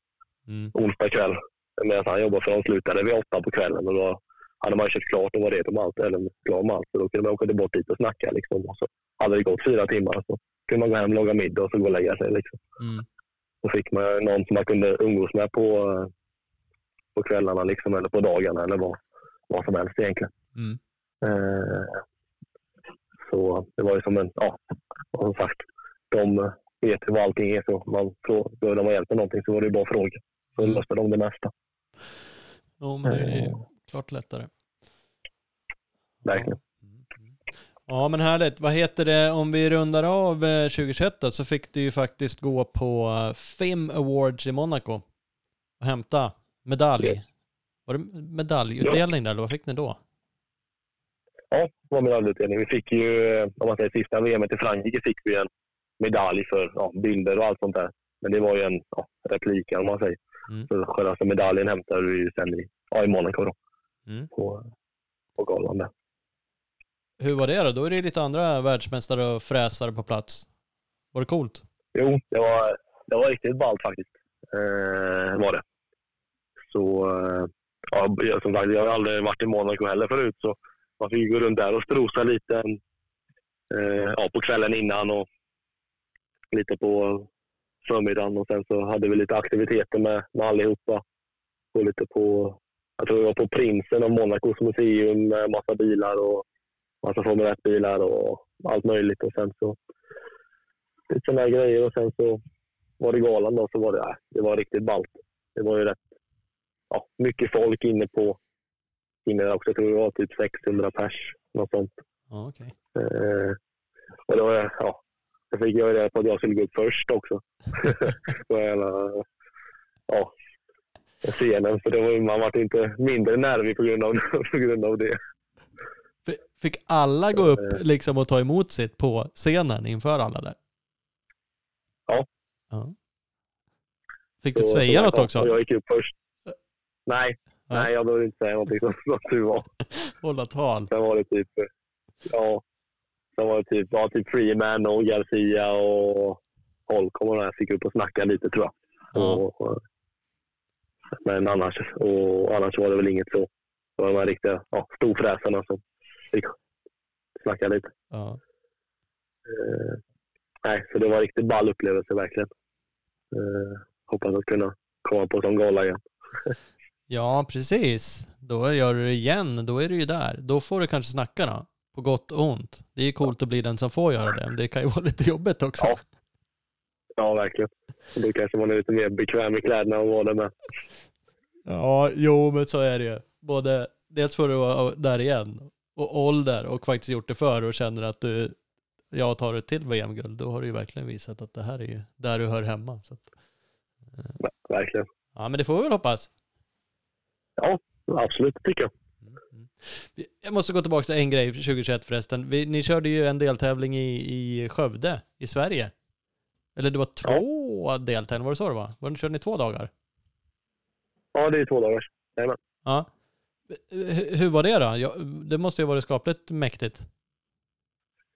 mm. onsdag kväll. Medan han jobbade för de slutade vid åtta på kvällen och då hade man kört klart och var redo med allt, eller klar med allt. Så då kunde man åka bort dit och snacka liksom. Och så hade det gått fyra timmar så kunde man gå hem, laga middag och så gå och lägga sig. Liksom. Mm. Då fick man någon som man kunde umgås med på, på kvällarna liksom, eller på dagarna eller vad, vad som helst egentligen. Mm. Eh, så det var ju som en, ja, som sagt, de vet ju vad allting är. Så man, så, behövde man hjälp med någonting så var det bara att fråga. Så mm. löste de det mesta. Ja, men det är eh. klart lättare. Verkligen. Ja men härligt. Vad heter det, om vi rundar av 2021 då, så fick du ju faktiskt gå på eh, FIM Awards i Monaco och hämta medalj. Var det medaljutdelning där eller vad fick ni då? Ja, det var medaljutdelning. Vi fick ju, eh, om man säger sista VM i Frankrike, fick vi en medalj för ja, bilder och allt sånt där. Men det var ju en ja, replika om man säger. Mm. Så själva medaljen hämtade vi ju sen i, ja, i Monaco då. Mm. På, på galan där. Hur var det då? Då är det lite andra världsmästare och fräsare på plats. Var det coolt? Jo, det var, det var riktigt ballt faktiskt. Eh, var det. Så, eh, ja, som sagt, jag har aldrig varit i Monaco heller förut, så man fick gå runt där och strosa lite eh, ja, på kvällen innan och lite på förmiddagen. Och sen så hade vi lite aktiviteter med, med allihopa. Och lite på, jag tror vi var på Prinsen av Monacos museum med massa bilar och massa Formel 1-bilar och allt möjligt. Och sen så lite sådana grejer och sen så var det galan då, så var det, äh, det var riktigt ballt. Det var ju rätt ja, mycket folk inne på där också. Jag tror det var typ 600 pers, något sånt. Okay. eh, och då, ja, jag fick göra det på att jag skulle gå upp först också. på hela, ja, scenen. Så det var, man var inte mindre nervig på grund av, på grund av det. Fick alla gå upp eh. liksom och ta emot sitt på scenen inför alla där? Ja. ja. Fick du så, säga något också? Jag gick upp först. Nej. Nej jag behövde inte säga någonting som, tur var. Hålla tal. Sen var det typ, ja, sen var det typ, ja, typ Freeman och Garcia och Holcomb och där fick upp och snacka lite tror jag. Ja. Och, men annars, och annars var det väl inget så. Det var de här riktiga ja, storfräsarna som fick snacka lite. Ja. Uh, nej, så det var en riktigt ball upplevelse verkligen. Uh, hoppas att kunna komma på sån gala igen. ja, precis. Då gör du det igen. Då är du ju där. Då får du kanske snacka då. På gott och ont. Det är ju coolt att bli den som får göra det, men det kan ju vara lite jobbigt också. Ja, ja verkligen. Då kanske man är lite mer bekväm i kläderna och vara med. Ja, jo, men så är det ju. Både, dels får du vara där igen och ålder och faktiskt gjort det för och känner att du, jag tar ett till VM-guld, då har du ju verkligen visat att det här är ju där du hör hemma. Så att, eh. Verkligen. Ja, men det får vi väl hoppas. Ja, absolut, tycker jag. Mm, mm. Jag måste gå tillbaka till en grej 2021 förresten. Vi, ni körde ju en deltävling i, i Skövde i Sverige. Eller det var två deltävlingar, var det så det var? Var det, körde ni två dagar? Ja, det är två dagar. Jajamän. Ja. H- Hur var det då? Ja, det måste ju varit skapligt mäktigt.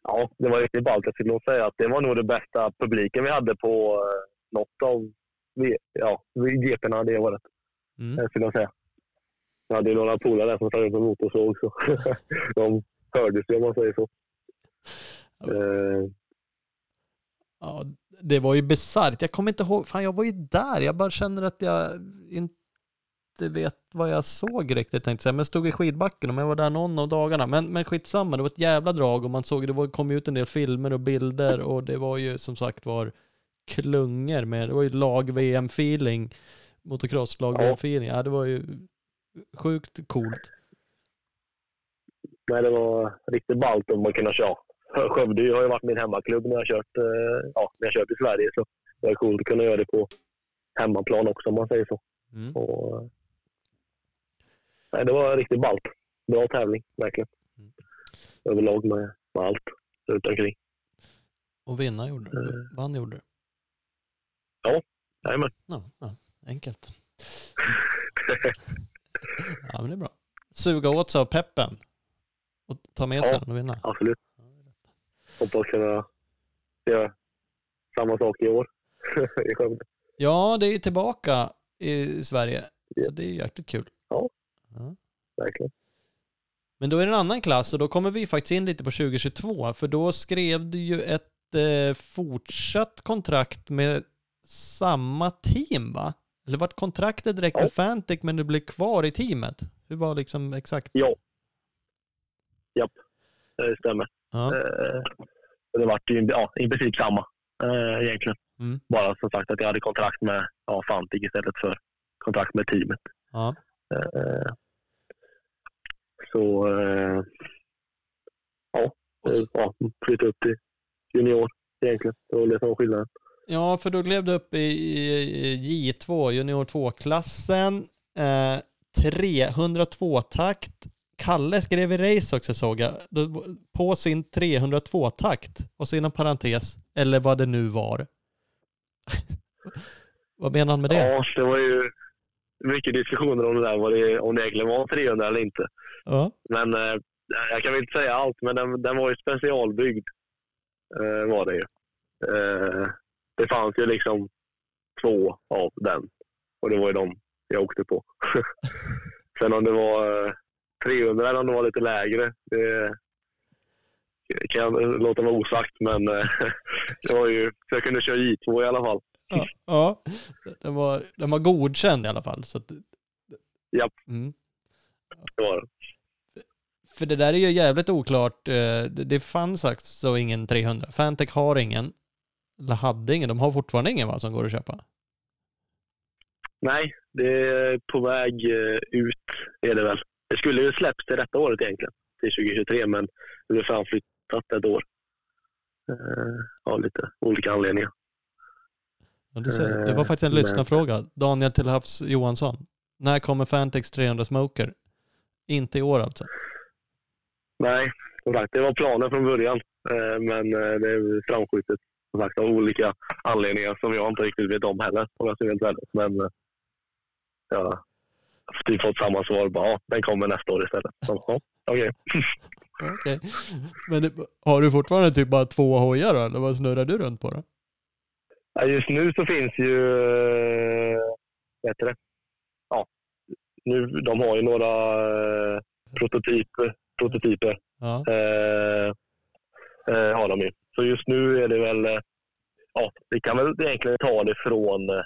Ja, det var riktigt ballt. Jag skulle nog säga att det var nog det bästa publiken vi hade på eh, något av ja, GP'na det året. Mm. eh, skulle jag säga. Jag hade ju några polare där som startade på motorsåg så de hördes ju om man säger så. Eh, Ja, det var ju bisarrt. Jag kommer inte ihåg, fan jag var ju där. Jag bara känner att jag inte vet vad jag såg riktigt tänkte jag. Men jag stod i skidbacken och jag var där någon av dagarna. Men, men skitsamma, det var ett jävla drag och man såg, det var, kom ut en del filmer och bilder och det var ju som sagt var klungor med, det var ju lag-VM-feeling, motocross-lag-VM-feeling. Ja, det var ju sjukt coolt. nej, det var riktigt ballt om man kunde köra. Skö- Skövde har ju varit min hemmaklubb när jag kört, eh, ja, när jag kört i Sverige. Så det var coolt att kunna göra det på hemmaplan också om man säger så. Mm. Och, nej, det var riktigt ballt. Bra tävling, verkligen. Mm. Överlag med, med allt runt omkring. Och vinna gjorde du. Mm. Vann gjorde du. Jajamän. Ja, ja, enkelt. Ja, men det är bra. Suga åt sig av peppen. Och ta med sig Ja. den och vinna. Absolut. Hoppas kunna göra samma sak i år i Skövde. Ja, det är ju tillbaka i Sverige. Ja. Så det är ju jäkligt kul. Ja. Ja. Verkligen. Men då är det en annan klass och då kommer vi faktiskt in lite på 2022. För då skrev du ju ett eh, fortsatt kontrakt med samma team va? Eller vart kontraktet direkt Ja. med Fantic men du blev kvar i teamet? Hur var liksom exakt? Ja. Japp, det stämmer. Ja. Eh, Det var ju ja, i princip samma eh, egentligen. Mm. Bara som sagt att jag hade kontrakt med ja, Fantic istället för kontrakt med teamet. ja. Eh, Så ja, så, ja, flytta upp till junior egentligen. Det var det som var skillnaden. Ja, för då gled du upp i, i J2, junior 2-klassen. Eh, 302-takt. Kalle skrev i race också såg jag, på sin 302-takt. Och så inom parentes, eller vad det nu var. vad menar han med det? Ja, det var ju mycket diskussioner om det där, vad det, om det egentligen var 300 eller inte. Ja. Men eh, jag kan väl inte säga allt, men den, den var ju specialbyggd. Eh, var det ju. Eh, det fanns ju liksom två av den. Och det var ju de jag åkte på. Sen om det var eh, 300 eller om det var lite lägre, det kan jag låta vara osagt. Men eh, det var ju, så jag kunde köra J2 i alla fall. Ja, ja. Den, var, den var godkänd i alla fall. Så att, Japp. Mm. Det var det. För det där är ju jävligt oklart. Eh, Det, fanns alltså ingen 300. Fantech har ingen. Eller hade ingen. De har fortfarande ingen va, som går att köpa. Nej, det är på väg eh, ut är det väl. Det skulle ju släppts till detta året egentligen, till 2023, men det blev framflyttat ett år. Eh, Av lite olika anledningar. Ja, ser. Det var Eh, faktiskt en men- lyssnarfråga. Daniel Tillhavs Johansson. När kommer Fantex 300 Smoker? Inte i år alltså. Nej, det var planen från början, men det är framskjutet som sagt, av olika anledningar som jag inte riktigt vet om heller, om jag ska vara helt. Men eh, har typ fått samma svar, bara ja, den kommer nästa år istället. Så, ja, okej. Okej. Men det, har du fortfarande typ bara två hojar då? Eller vad snurrar du runt på då? Ja, just nu så finns ju, eh, vad heter det? Ja, nu, de har ju några eh, prototyper. prototyper Ja. eh, eh, har de ju. Så just nu är det väl, eh, ja, vi kan väl egentligen ta det från eh,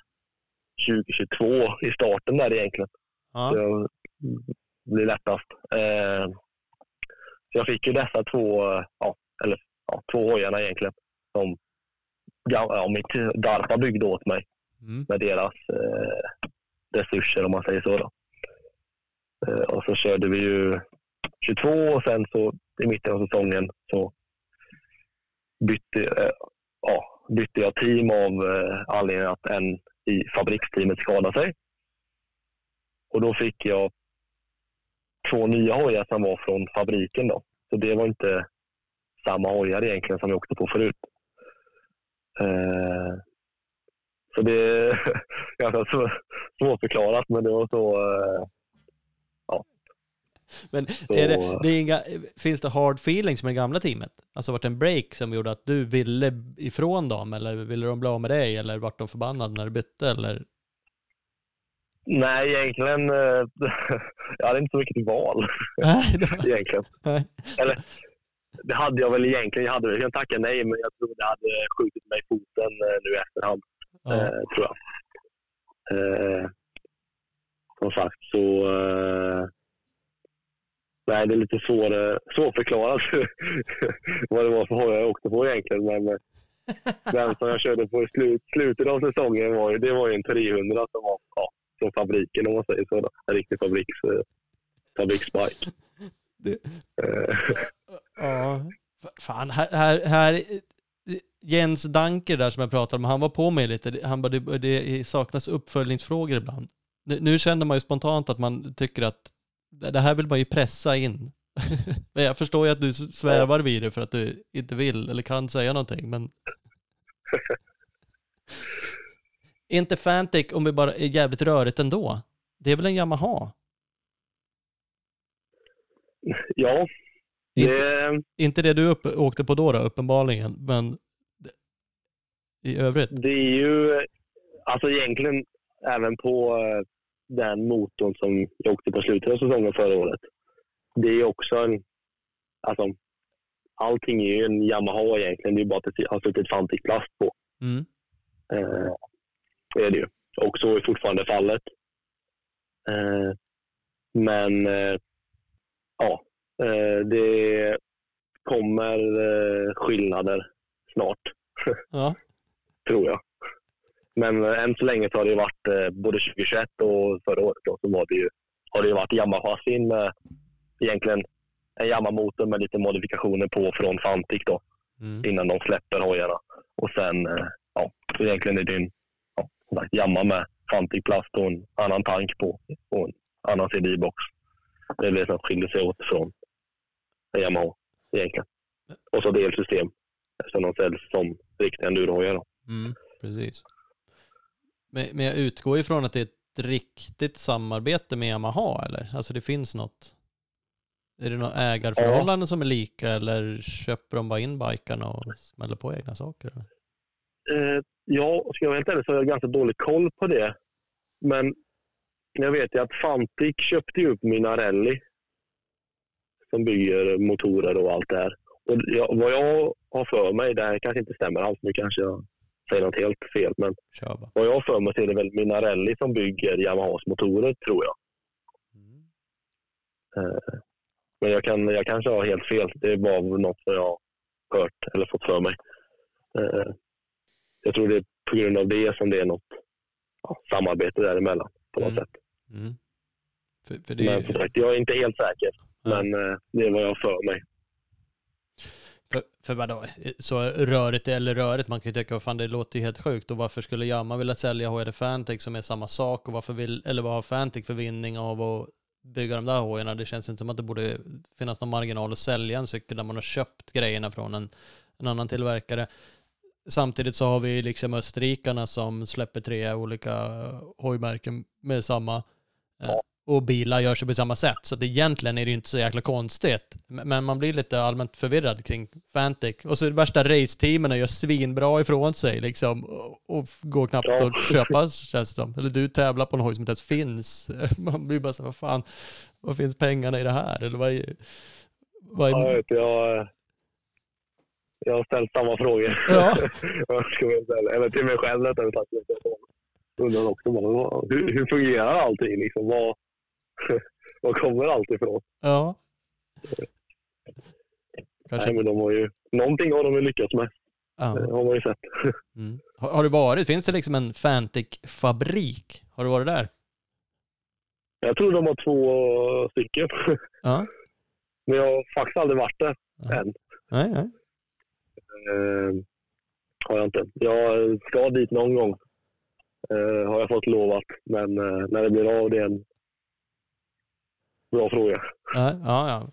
2022 i starten där egentligen. Ja. Det blir lättast. Eh, så jag fick ju dessa två, eh, ja, eller ja, två hojarna egentligen, som ja, ja, mitt DARPA byggde åt mig Mm. med deras eh, resurser om man säger så. Då. Eh, och så körde vi ju 22 och sen så i mitten av säsongen så bytte, eh, ja, bytte jag team av eh, anledningen att en i fabriksteamet skadade sig. Och då fick jag två nya hojar som var från fabriken. Då. Så det var inte samma hojar egentligen som jag åkte på förut. Eh, så det är ganska svårförklarat, men det var så. Eh, men är det, det är inga, finns det hard feelings med gamla teamet? Alltså vart det en break som gjorde att du ville ifrån dem eller ville de bli av med dig eller vart de förbannade när du bytte eller? Nej, egentligen. Eh, jag hade inte så mycket till val Nej, var, egentligen. nej. Det hade jag väl egentligen. Jag hade kunnat tacka nej, men jag tror det hade skjutit mig i foten eh, nu i efterhand. Ja. eh, tror jag. Eh, som sagt så... Eh, nej, det är lite svår, eh, svårförklarat vad det var för hojar jag åkte på egentligen. Men eh, den som jag körde på i slut, slutet av säsongen var ju, det var ju en 300 som var ja, från fabriken om man säger så. En riktig fabriks, eh, fabriksbike. Det- Ja. Fan, här, här, här, Jens Danker där som jag pratade om, han var på mig lite. Han bara, det, det saknas uppföljningsfrågor ibland. Nu, nu känner man ju spontant att man tycker att det här vill man ju pressa in. Men jag förstår ju att du svävar vid det för att du inte vill eller kan säga någonting, men... Inte Fantic, om vi bara är jävligt rörigt ändå, det är väl en Yamaha? ja, Inte, det, inte det du upp, åkte på då, då uppenbarligen, men i övrigt? Det är ju alltså egentligen även på eh, den motorn som jag åkte på slutet av säsongen förra året. Det är också en... Alltså, allting är ju en Yamaha egentligen. Det är bara att det har suttit Fantic plast på. Mm. Eh, det är det ju. Och så är fortfarande fallet. Eh, men eh, ja, eh, det kommer eh, skillnader snart Ja. tror jag. Men eh, än så länge så har det varit eh, både 2021 och förra året då, så var det ju, har det ju varit Yamaha-chassin med egentligen en Yamaha-motor med lite modifikationer på från Fantic då, Mm. innan de släpper hojarna. Och sen, eh, ja, så egentligen är det en ja, sagt, Yamaha med Fantic-plast och en annan tank på och en annan CDI-box. Det är det som skiljer sig åt från en Yamaha egentligen. Och så delsystem eftersom de säljs som riktiga endurohojar. Mm. Precis. Men, men jag utgår ifrån att det är ett riktigt samarbete med Yamaha, eller? Alltså det finns något? Är det något ägarförhållande som är lika, eller köper de bara in bikarna och smäller på egna saker? Eh, ja, ska jag vara helt ärlig så har jag ganska dålig koll på det. Men jag vet ju att Fantic köpte ju upp Minarelli som bygger motorer och allt det här. Och jag, vad jag har för mig, det här kanske inte stämmer alls, nu kanske jag säger något helt fel, men vad jag har för mig så är det väl Minarelli som bygger Yamahas motorer, tror jag. Mm. Eh, men jag, kan, jag kanske har helt fel. Det är bara något som jag har hört eller fått för mig. Eh, jag tror det är på grund av det som det är något ja, samarbete däremellan på något Mm. sätt. Mm. För, för det, Men som sagt, jag är inte helt säker. Men eh, det är vad jag har för mig. För, vadå, så rörigt eller rörigt, man kan ju tycka, fan det låter ju helt sjukt och varför skulle Yamaha vilja sälja HD Fantech som är samma sak och varför vill, eller vad har Fantech för vinning av att bygga de där hojarna? Det känns inte som att det borde finnas någon marginal att sälja en cykel där man har köpt grejerna från en, en annan tillverkare. Samtidigt så har vi liksom österrikarna som släpper tre olika hojmärken med samma eh, och bilar gör sig på samma sätt. Så att egentligen är det ju inte så jäkla konstigt. Men man blir lite allmänt förvirrad kring Fantic. Och så är det värsta raceteamen gör svinbra ifrån sig liksom. Och, och går knappt Ja. att köpa känns det som. Eller du tävlar på en hoj som inte ens finns. Man blir bara så vad fan, vad finns pengarna i det här? Eller vad är, vad Ja, jag, är, vet, jag, jag har ställt samma frågor. Ja. Eller till mig själv rättare sagt. Jag undrar också bara, hur, hur fungerar allting? Liksom, vad, var kommer allt ifrån? ja. Nej, Kanske, men de har ju, någonting har de ju lyckats med. ja. Det har man ju sett. Mm. Har, har du varit, finns det liksom en Fantic-fabrik? Har du varit där? Jag tror de har två stycken. Ja. Men jag har faktiskt aldrig varit där Ja. än. Nej, nej. Eh, har jag inte. Jag ska dit någon gång. Eh, har jag fått lovat. Men eh, när det blir av det är en bra fråga. Ja, ja, ja.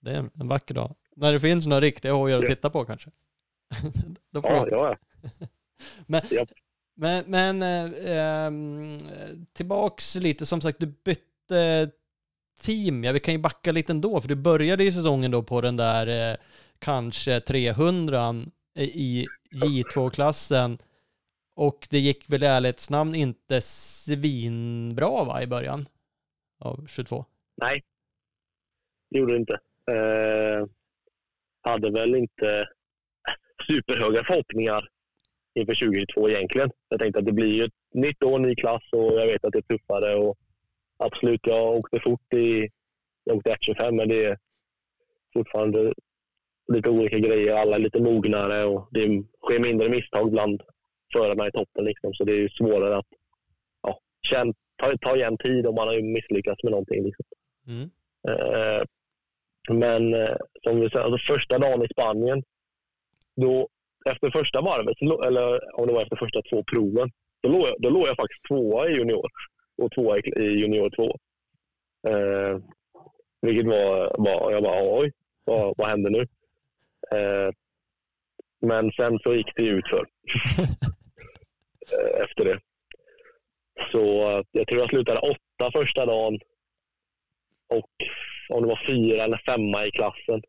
Det är en vacker dag. När det finns några riktiga hojar att Ja. titta på kanske. Då får Ja, du, ja, ja. men, Japp. men, men eh, ehm, tillbaks lite, som sagt, du bytte team. Ja, vi kan ju backa lite ändå, för du började ju säsongen då på den där eh, kanske 300 i J2-klassen. Och det gick väl i ärlighetsnamn inte svinbra va, i början av 22? Nej, det gjorde det inte. Eh, hade väl inte superhöga förhoppningar inför 2022 egentligen. Jag tänkte att det blir ju ett nytt år, ny klass och jag vet att det är tuffare. Och absolut, jag åkte fort i jag åkte 1.25 men det är fortfarande lite olika grejer. Alla är lite mognare och det sker mindre misstag bland förarna i toppen. Liksom. Så det är svårare att ja, ta, ta igen tid om man har misslyckats med någonting. Liksom. Mm. Eh, men eh, som vi säger, alltså första dagen i Spanien, då, efter första varvet, eller om det var efter första två proven, då låg jag, då låg jag faktiskt tvåa i junior och tvåa i, i junior två. Eh, vilket var, var, jag bara oj, vad, vad hände nu? Eh, men sen så gick det ut för eh, efter det. Så jag tror jag slutade åtta första dagen och om det var fyra eller femma i klassen.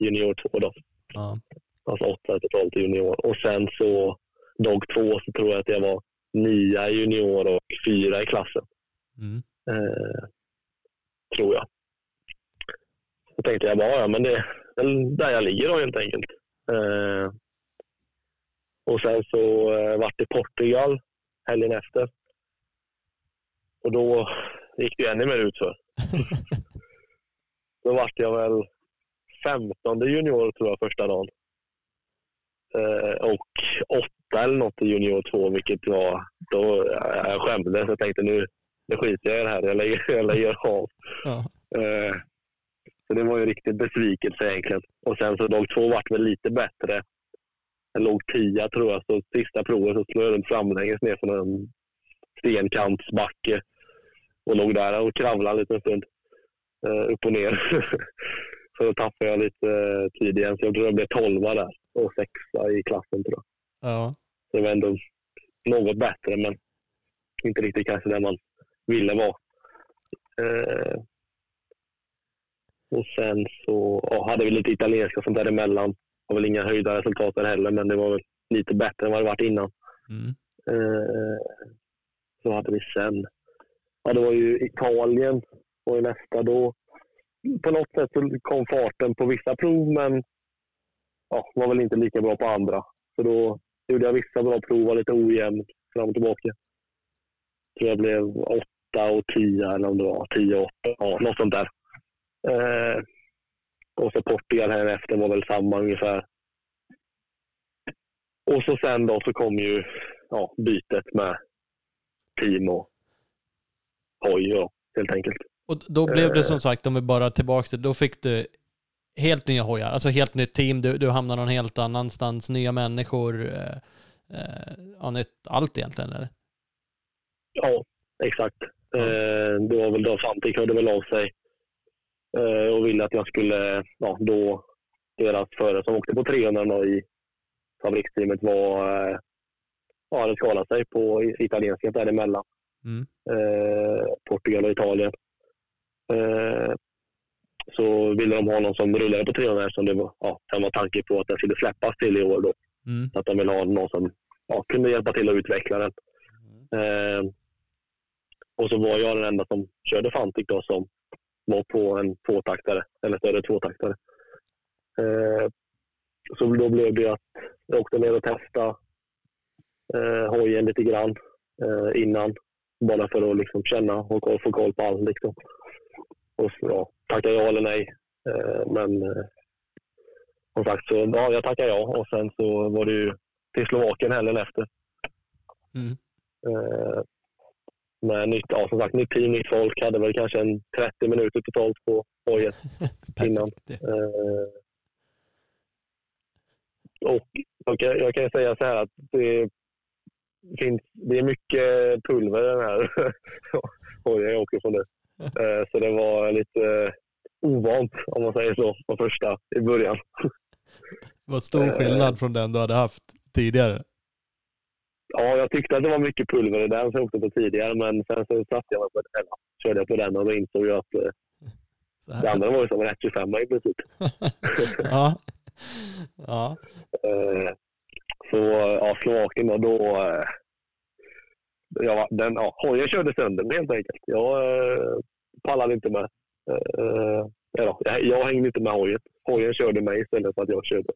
Junior två då. Ja. Alltså åtta totalt i junior. Och sen så dag två så tror jag att jag var nia i junior och fyra i klassen. Mm. Eh, tror jag. Så tänkte jag bara, ja men det är där jag ligger då helt enkelt. Eh, och sen så eh, vart det Portugal helgen efter. Och då gick det ännu mer utför. Då vart jag väl 15 junior tror jag första dagen. Eh, och åtta eller något i junior två, vilket var... Då, jag, jag skämdes. Jag tänkte nu, nu skiter jag i det här. Jag lägger, jag lägger av. Ja. Eh, så det var ju riktigt besvikelse egentligen. Och sen så dag två vart väl lite bättre. Jag låg tia tror jag, så sista provet så slog jag runt framlänges ner från en stenkantsbacke och låg där och kravlade lite en stund. Eh, upp och ner. så då tappade jag lite eh, tid igen, så jag tror jag blev tolva där och sexa i klassen tror jag. ja. Så det var ändå något bättre, men inte riktigt kanske där man ville vara. Eh, och sen så ja, hade vi lite italienska och sånt däremellan. Det var väl inga höjda resultat där heller, men det var väl lite bättre än vad det varit innan. Mm. Eh, så hade vi sen. Ja, det var ju Italien var ju nästa då. På något sätt så kom farten på vissa prov, men ja, var väl inte lika bra på andra. Så då gjorde jag vissa bra prov, var lite ojämn fram och tillbaka. Så jag blev åtta och tio, eller om det var tio och åtta, ja, något sånt där. Eh, och så Portugal här efter var väl samma ungefär. Och så sen då så kom ju ja, bytet med team hoj då, helt enkelt. Och då blev det Eh. som sagt, om vi bara tillbaka till, då fick du helt nya hojar, alltså helt nytt team, du, du hamnar någon helt annanstans, nya människor, eh, eh, ja, nytt, allt egentligen eller? Ja, exakt. Eh, det var väl då Fantik hörde väl av sig eh, och ville att jag skulle, ja då, deras förare som åkte på 300 då i fabriksteamet var, eh, ja, hade skadat sig på italienska däremellan. Mm. Eh, Portugal och Italien. Eh, så ville de ha någon som rullade på 300 eftersom det var, ja, den var tanken på att den skulle släppas till i år då. Mm. Så att de ville ha någon som ja, kunde hjälpa till att utveckla den. Eh, och så var jag den enda som körde Fantic då som var på en tvåtaktare, eller större tvåtaktare. Eh, så då blev det att jag åkte ner och testade eh, hojen lite grann eh, innan. Bara för att liksom känna och få koll på allt. Liksom. Och så, ja, tacka ja eller nej. Eh, men eh, som sagt, så ja, jag tackade ja och sen så var det ju till Slovakien helgen efter. Mm. Eh, med nytt, ja, som sagt, nytt team, nytt folk. Hade väl kanske en 30 minuter totalt på hojen. Innan. Eh, och jag kan, jag kan säga så här att det finns, det är mycket pulver i den här hojen jag åker på nu. Eh, så det var lite ovant, om man säger så, på första i början. Vad stor Eh. skillnad från den du hade haft tidigare. ja, jag tyckte att det var mycket pulver i den som jag åkte på tidigare, men sen så satte jag mig på den. Körde jag på den och då insåg jag att eh, det andra var ju som en 125 i princip. ja. ja. Eh, så ja, Slovakien då, då eh, ja, den, ja, hojen körde sönder mig helt enkelt. Jag eh, pallade inte med. Eh, ja, jag, jag hängde inte med hojen. Hojen körde mig istället för att jag körde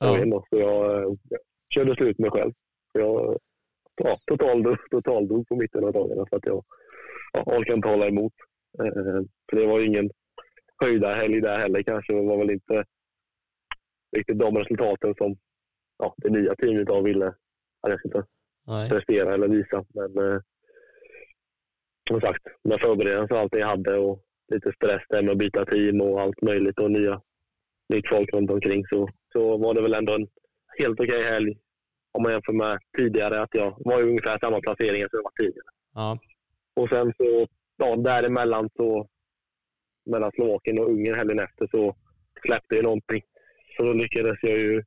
hojen. Då, så jag, eh, jag körde slut mig själv. Jag ja, totaldog, totaldog på mitten av dagarna för att jag ja, orkade inte hålla emot. Eh, för det var ingen höjda helg där heller kanske. Det var väl inte riktigt de resultaten som ja, det nya teamet då ville att jag skulle prestera eller visa. Men eh, som sagt, med förberedelsen och allt jag hade och lite stress där med att byta team och allt möjligt och nya, nytt folk runt omkring så, så var det väl ändå en helt okej helg om man jämför med tidigare. Att jag var i ungefär samma placeringar som jag var tidigare. Ja. Och sen så ja, däremellan så mellan Slovakien och Ungern helgen efter så släppte jag någonting. Så då lyckades jag ju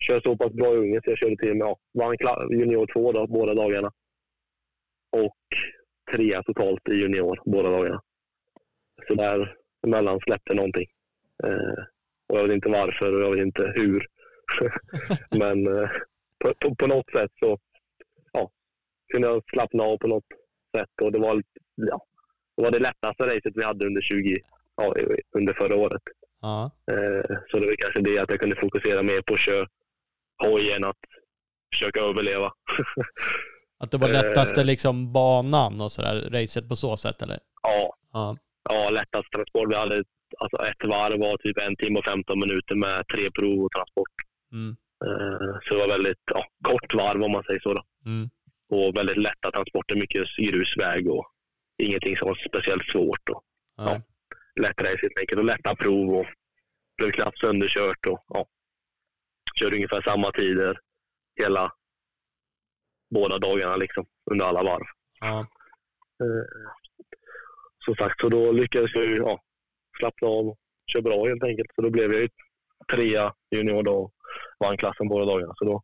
köra så pass bra i Ungern så jag körde till och med ja, vann junior 2 då, båda dagarna. Och trea totalt i junior båda dagarna. Så däremellan släppte någonting. Eh, och jag vet inte varför och jag vet inte hur. Men eh, på, på, på något sätt så ja, kunde jag slappna av på något sätt. Och det var, ja, det var det lättaste racet vi hade under 20, ja, under förra året. Ja. Eh, Så det var kanske det att jag kunde fokusera mer på att köra hoj än att försöka överleva. Att det var Eh. lättaste liksom banan och sådär, racet på så sätt eller? ja, Ja. ja, lättast transport. Vi hade alltså ett varv var typ en timme och 15 minuter med tre prov och transport. Mm. Eh, Så det var väldigt ja, kort varv om man säger så. Då. Mm. Och väldigt lätta transporter, mycket grusväg och ingenting som var speciellt svårt. Och Ja. lätt race helt enkelt och lätta prov och blev knappt sönderkört. Och, ja, körde ungefär samma tider hela båda dagarna liksom, under alla varv. Ja. Eh, som sagt, så då lyckades jag ju ja, slappna av och köra bra helt enkelt. Så då blev jag ju trea junior då och vann klassen båda dagarna. Så då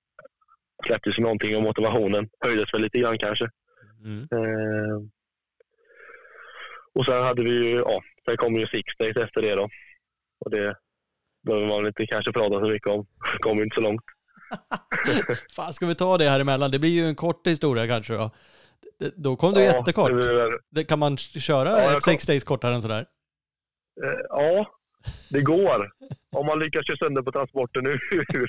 släpptes någonting och motivationen höjdes väl lite grann kanske. Mm. Eh, och sen hade vi ju, ja, sen kom ju Six Days efter det då. Och det behöver man inte kanske prata så mycket om. kom ju inte så långt. Fan, ska vi ta det här emellan? Det blir ju en kort historia kanske då. Då kom du Ja, jättekort. det kan man köra Ja, ett sex days kortare än sådär? Eh, ja, det går. Om man lyckas köra sönder på transporten ut.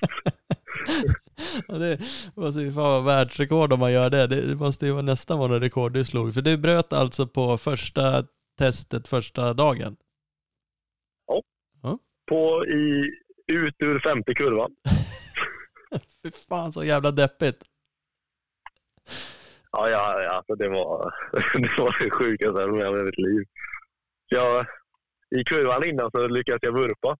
Ja, det måste ju fan vara världsrekord om man gör det. Det måste ju vara nästan vara rekord du slog. För du bröt alltså på första testet första dagen. På i, ut ur femte kurvan. Fy fan så jävla deppigt. Ja, ja, ja alltså det var det var det sjukaste jag med i mitt liv. Jag, I kurvan innan så lyckades jag vurpa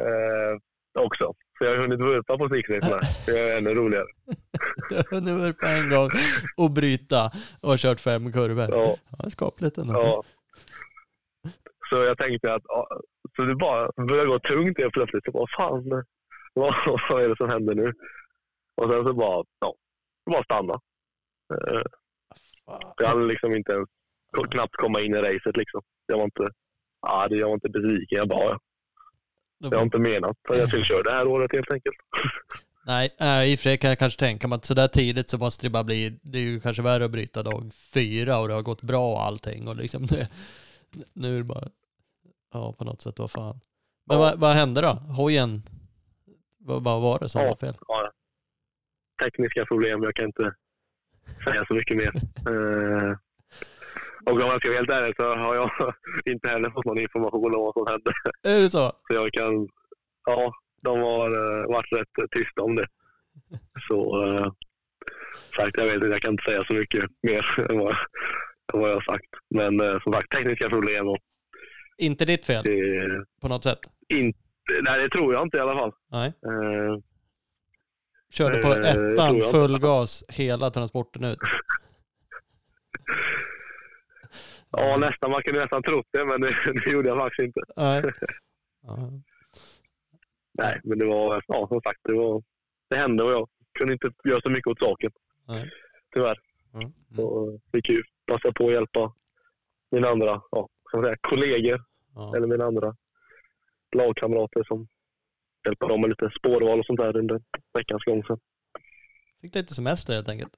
eh, också. Så jag har hunnit vurpa på Days med. Det är ännu roligare. Du har hunnit vurpa en gång och bryta och kört fem kurvor. Ja, Ja, skapligt ändå. ja. Så jag tänkte att så det bara började gå tungt helt plötsligt. Så vad fan, vad, vad är det som händer nu? Och sen så bara, ja, det bara stanna. Eh, jag hann liksom inte ens knappt komma in i racet liksom. Jag var inte arg, jag var inte besviken. Jag bara, jag har inte menat att jag skulle köra det här året helt enkelt. Nej, äh, i och för sig kan jag kanske tänka mig att sådär tidigt så måste det bara bli, det är ju kanske värre att bryta dag fyra och det har gått bra och allting och liksom det, nu är det bara, ja på något sätt, vad fan. Men Ja. vad, vad hände då? Hojen, vad, vad var det som Ja. var fel? Ja, tekniska problem, jag kan inte säga så mycket mer. Eh, och om jag ska vara helt ärlig så har jag inte heller fått någon information om vad som hände. Är det så? Så jag kan, ja, de har uh, varit rätt tysta om det. Så eh, sagt, jag vet inte, jag kan inte säga så mycket mer än vad, än vad jag har sagt. Men eh, som sagt, tekniska problem och Inte ditt fel det, på något sätt? inte, nej, det tror jag inte i alla fall. Nej. Eh, Körde på Eh, ettan jag full gas hela transporten ut. ja, nästan. Man kunde nästan trott det, men det, det gjorde jag faktiskt inte. Nej. Ja. Nej, men det var, ja, som sagt, det, var, det hände och jag kunde inte göra så mycket åt saken. Nej. Tyvärr. Mm. Så fick ju passa på att hjälpa mina andra ja, säga, kollegor Ja. eller mina andra lagkamrater som hjälper dem med lite spårval och sånt där under veckans gång. Så. Fick lite semester helt enkelt.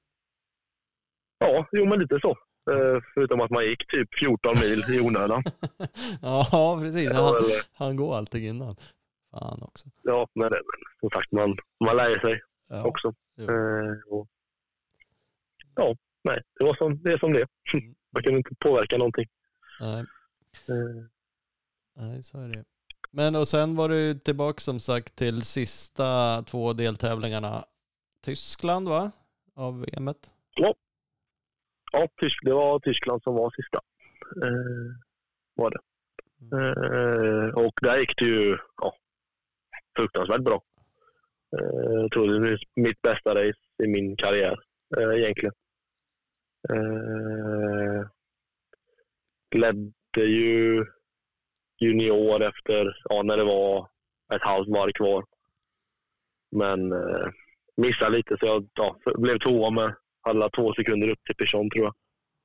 Ja, jo men lite så. Eh, förutom att man gick typ 14 mil i onödan. ja, precis. Ja, Han, eller, han går allting innan. Fan också. ja men, men som sagt, man, man lär sig Ja. också. och, ja, nej, det var som det är som det är. Mm. Man kunde inte påverka någonting. Nej, Eh, nej, så är det. Men och sen var du tillbaka som sagt till sista två deltävlingarna. Tyskland va? Av VMet. ja, Tysk, det var Tyskland som var sista. Eh, var det. Eh, och där gick det ju ja, fruktansvärt bra. Eh, jag tror det är mitt bästa race i min karriär eh, egentligen. Eh, ledde ju junior efter, ja, när det var ett halvt varv kvar. Men eh, missade lite så jag ja, blev tvåa med alla två sekunder upp till Pichon tror jag.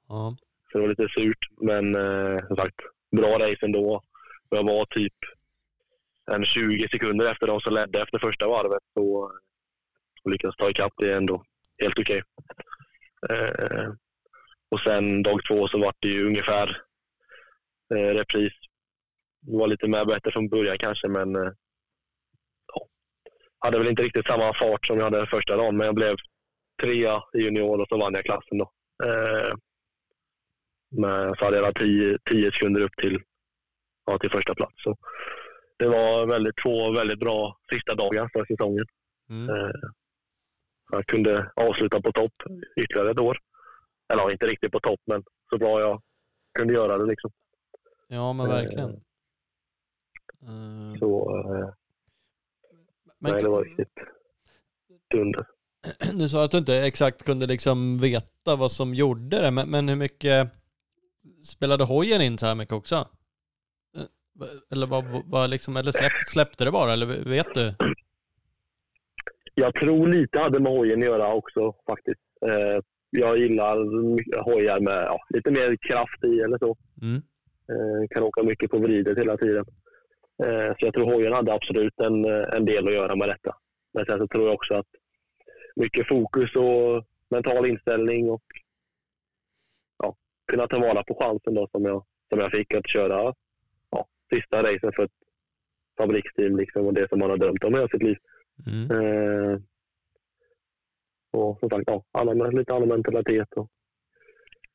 Ja. Så det var lite surt, men eh, som sagt, bra race ändå. Jag var typ en 20 sekunder efter de som ledde efter första varvet. Så och lyckades ta ikapp det är ändå helt okej. Eh, och sen dag två så var det ju ungefär eh, repris. Var lite mer bättre från början kanske, men eh, ja. hade väl inte riktigt samma fart som jag hade den första dagen, men jag blev trea i junior och så vann jag klassen då. Eh, men så hade jag 10, 10 sekunder upp till, ja, till första plats. Så det var väldigt, två väldigt bra sista dagar för säsongen. Mm. Eh, jag kunde avsluta på topp ytterligare ett år. Eller inte riktigt på topp, men så bra jag kunde göra det. Liksom. Ja men verkligen. Eh, Så eh, men nej, det var riktigt dunder. Du sa att du inte exakt kunde liksom veta vad som gjorde det, men, men hur mycket spelade hojen in så här mycket också? Eh, Eller, vad, vad liksom, eller släpp, släppte det bara, eller vet du? Jag tror lite hade med hojen att göra också faktiskt. Jag gillar hojar med ja, lite mer kraft i eller så. Mm. Kan åka mycket på vridet hela tiden. Eh, så jag tror hojen hade absolut en, eh, en del att göra med detta. Men sen så tror jag också att mycket fokus och mental inställning och ja, kunna ta vara på chansen då som jag, som jag fick att köra ja, sista racen för ett fabriksteam liksom, och det som man har drömt om hela sitt liv. Mm. Eh, och som sagt, ja, annan, lite annan mentalitet och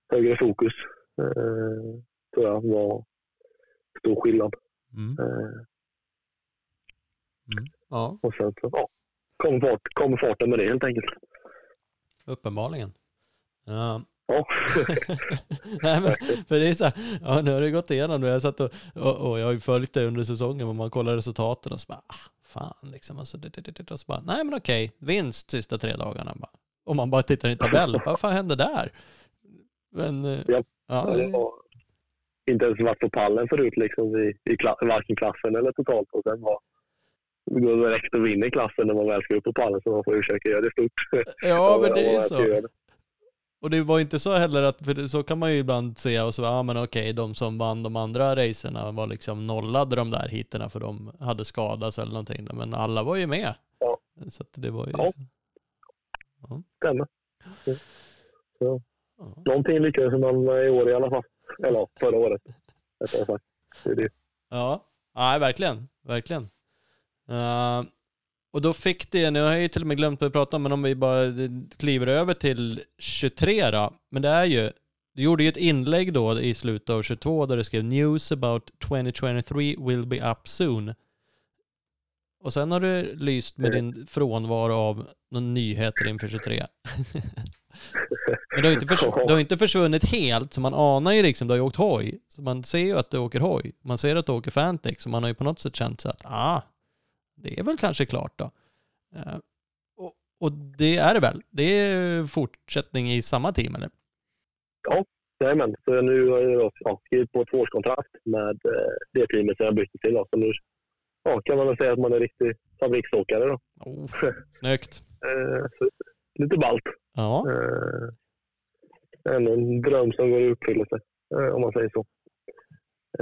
högre fokus. Eh, tror jag var stor skillnad. Mm. Eh, Ja, och sen så, ja, kom, fart, kom farten med det helt enkelt. uppenbarligen. Ja. Ja, Nej, men, för det är så här, ja, nu har det gått igenom nu. Jag satt och, och, och jag har ju följt det under säsongen och man kollar resultaten och så bara, ah, fan liksom. Alltså, det, det, det, och så bara, nej men okej, vinst sista tre dagarna. Bara. Och man bara tittar i en tabell, vad fan hände där? Men, eh, Ja. ja, det var inte ens varit på pallen förut liksom, i, i kla, varken klassen eller totalt. Och sen var det går direkt och vinner klassen när man väl ska upp på pallen så man får ju försöka göra det stort. ja men det är ju så. Och det var inte så heller att, för så kan man ju ibland se och så, ja men okej, de som vann de andra racerna var liksom nollade de där hiterna för de hade skadats eller någonting. Men alla var ju med. Ja. Så att det var ju... Ja. så. Stämmer. Så, Ja. någonting lyckades man i år i alla fall. Eller förra året. rättare sagt. Det är det. Ja, ja verkligen. Verkligen. Eh, och då fick det, nu har jag ju till och med glömt vad vi pratade om, men om vi bara kliver över till 23 då. Men det är ju, du gjorde ju ett inlägg då i slutet av 22 där du skrev “News about 2023 will be up soon”. Och sen har du lyst med din frånvaro av några nyheter inför 23. Men det har, inte det har inte försvunnit helt, så man anar ju liksom, du har ju åkt hoj. Så man ser ju att du åker hoj. Man ser att du åker Fantix, så man har ju på något sätt känt sig att, ah, det är väl kanske klart då. Eh, och, och det är det väl? Det är fortsättning i samma team eller? Jajamän, så nu har jag ja, skrivit på ett tvåårskontrakt med eh, det teamet som jag bytte till. Då. Så nu ja, kan man väl säga att man är riktig fabriksåkare. Då. Oh, snyggt. Eh, så lite ballt. Ja. Eh, ändå en dröm som går i uppfyllelse, eh, om man säger så.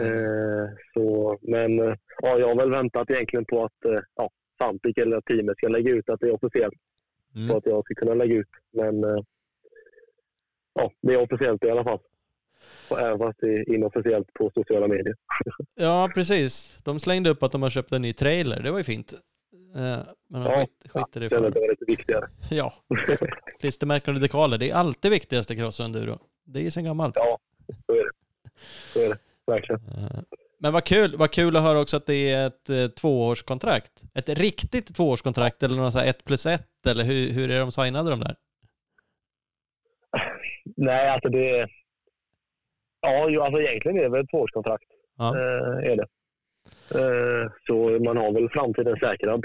Eh, så men eh, ja, jag har väl väntat egentligen på att ja, Fantik eller teamet ska lägga ut att det är officiellt. Mm. Så att jag ska kunna lägga ut. Men ja, det är officiellt i alla fall. Och Även fast det är inofficiellt på sociala medier. ja, precis. De slängde upp att de har köpt en ny trailer. Det var ju fint. Eh, Men Ja, skit, skiter i att för. det var lite viktigare. Ja, klistermärken och dekaler. Det är alltid viktigaste cross och enduro. Det är ju sen gammalt. Ja, så är det. Så är det. Verkligen. Eh, Men vad kul, vad kul att höra också att det är ett eh, tvåårskontrakt. Ett riktigt tvåårskontrakt eller något så här ett plus ett eller hur, hur är de signade de där? Nej, alltså det är... Ja, alltså egentligen är det väl ett tvåårskontrakt. Ja. Eh, är det. Eh, man har väl framtiden säkrad.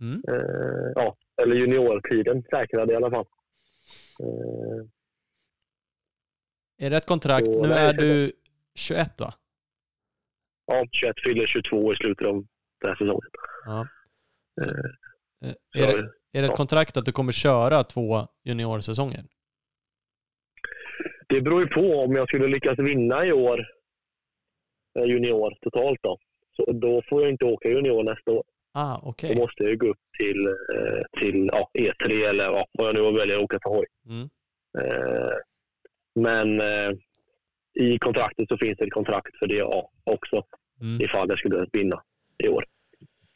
Mm. Eh, ja, eller juniortiden säkrad i alla fall. Eh, Är det ett kontrakt? Så Nu nej, är du 21 va? ja, 21 fyller 22 i slutet av den här säsongen. Ja. Eh, Eh, så Är det, är det ett kontrakt att du kommer köra två juniorsäsonger? Det beror ju på om jag skulle lyckas vinna i år, eh, junior totalt då. Så då får jag inte åka junior nästa år. Ah, Då okej. måste jag gå upp till, eh, till ja, E3 eller ja, vad jag nu väljer att åka till hoj. Mm. Eh, men eh, i kontraktet så finns det ett kontrakt för det ja, också Mm. ifall jag skulle vinna i år.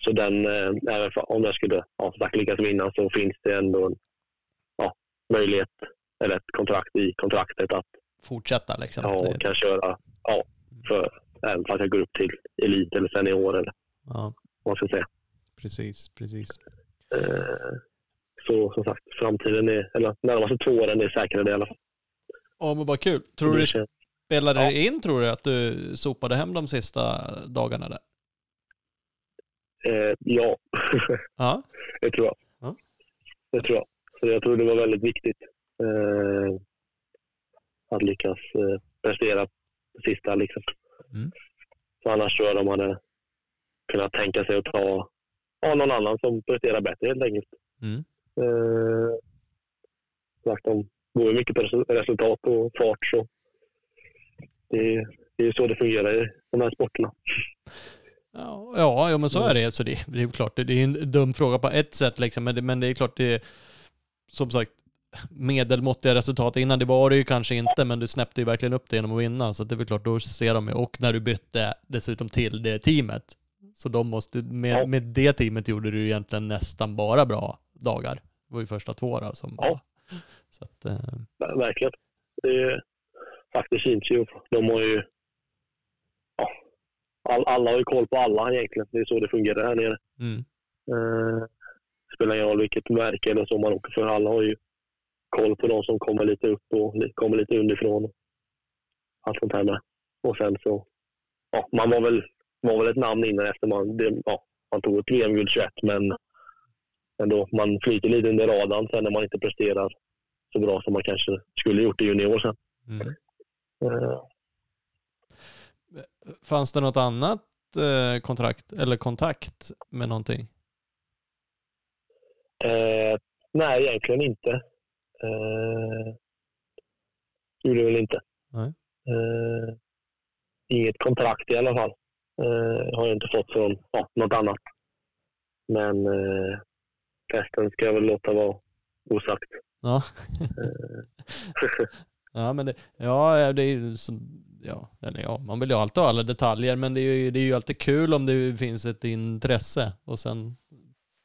Så den, även om jag skulle ja, sagt, lyckas vinna så finns det ändå en ja, möjlighet eller ett kontrakt i kontraktet att Fortsätta liksom. Det, kan köra ja, för, även för att jag går upp till elit eller senior eller ja, vad man ska säga. precis, precis. Eh, så som sagt, framtiden är, eller närmaste två åren är säkrade i alla fall. Ja, men vad kul. Tror du det spelade Ja. in, tror du, att du sopade hem de sista dagarna där? Eh, ja, Ja. det tror jag. Ja. Det tror jag. Så jag tror det var väldigt viktigt eh, att lyckas eh, prestera det sista. Liksom. Mm. Så annars tror jag de hade kunnat tänka sig att ta ja, någon annan som presterar bättre helt enkelt. Mm. Eh, sagt, de går ju mycket på resu- resultat och fart. Så det, det är så det fungerar i de här sporterna. Ja, ja, men så är det. Så det, det är ju klart, det, det är en dum fråga på ett sätt liksom, men det, men det är klart det är, som sagt, medelmåttiga resultat innan, det var det ju kanske inte, men du snäppte ju verkligen upp det genom att vinna, så det är väl klart, då ser de ju, och när du bytte dessutom till det teamet, så de måste, med, med det teamet gjorde du ju egentligen nästan bara bra dagar. Det var ju första två då som Ja. var. Så att, eh, Ver- Verkligen. Det är faktiskt syns ju. De har ju... Ja, all, alla har ju koll på alla egentligen. Det är så det fungerar här nere. mm, Eh, spelar ingen roll vilket märke eller så man åker för. Alla har ju koll på de som kommer lite upp och kommer lite underifrån. Allt sånt här med. Och sen så... Ja, man var väl, var väl ett namn innan efter man, det, ja, man tog ett VM-guld 21 men ändå, man flyter lite under radarn sen när man inte presterar så bra som man kanske skulle gjort i junior sen. mm. Eh, Fanns det något annat eh, kontrakt, eller kontakt med någonting? Eh, nej, egentligen inte. Eh, gjorde väl inte. Nej. Eh, inget kontrakt i alla fall. Eh, har jag inte fått från ja, något annat. Men eh, resten ska jag väl låta vara osagt. Ja. Eh, Ja, men det, ja, det är ju ja, eller ja, man vill ju alltid ha alla detaljer, men det är ju, det är ju alltid kul om det finns ett intresse och sen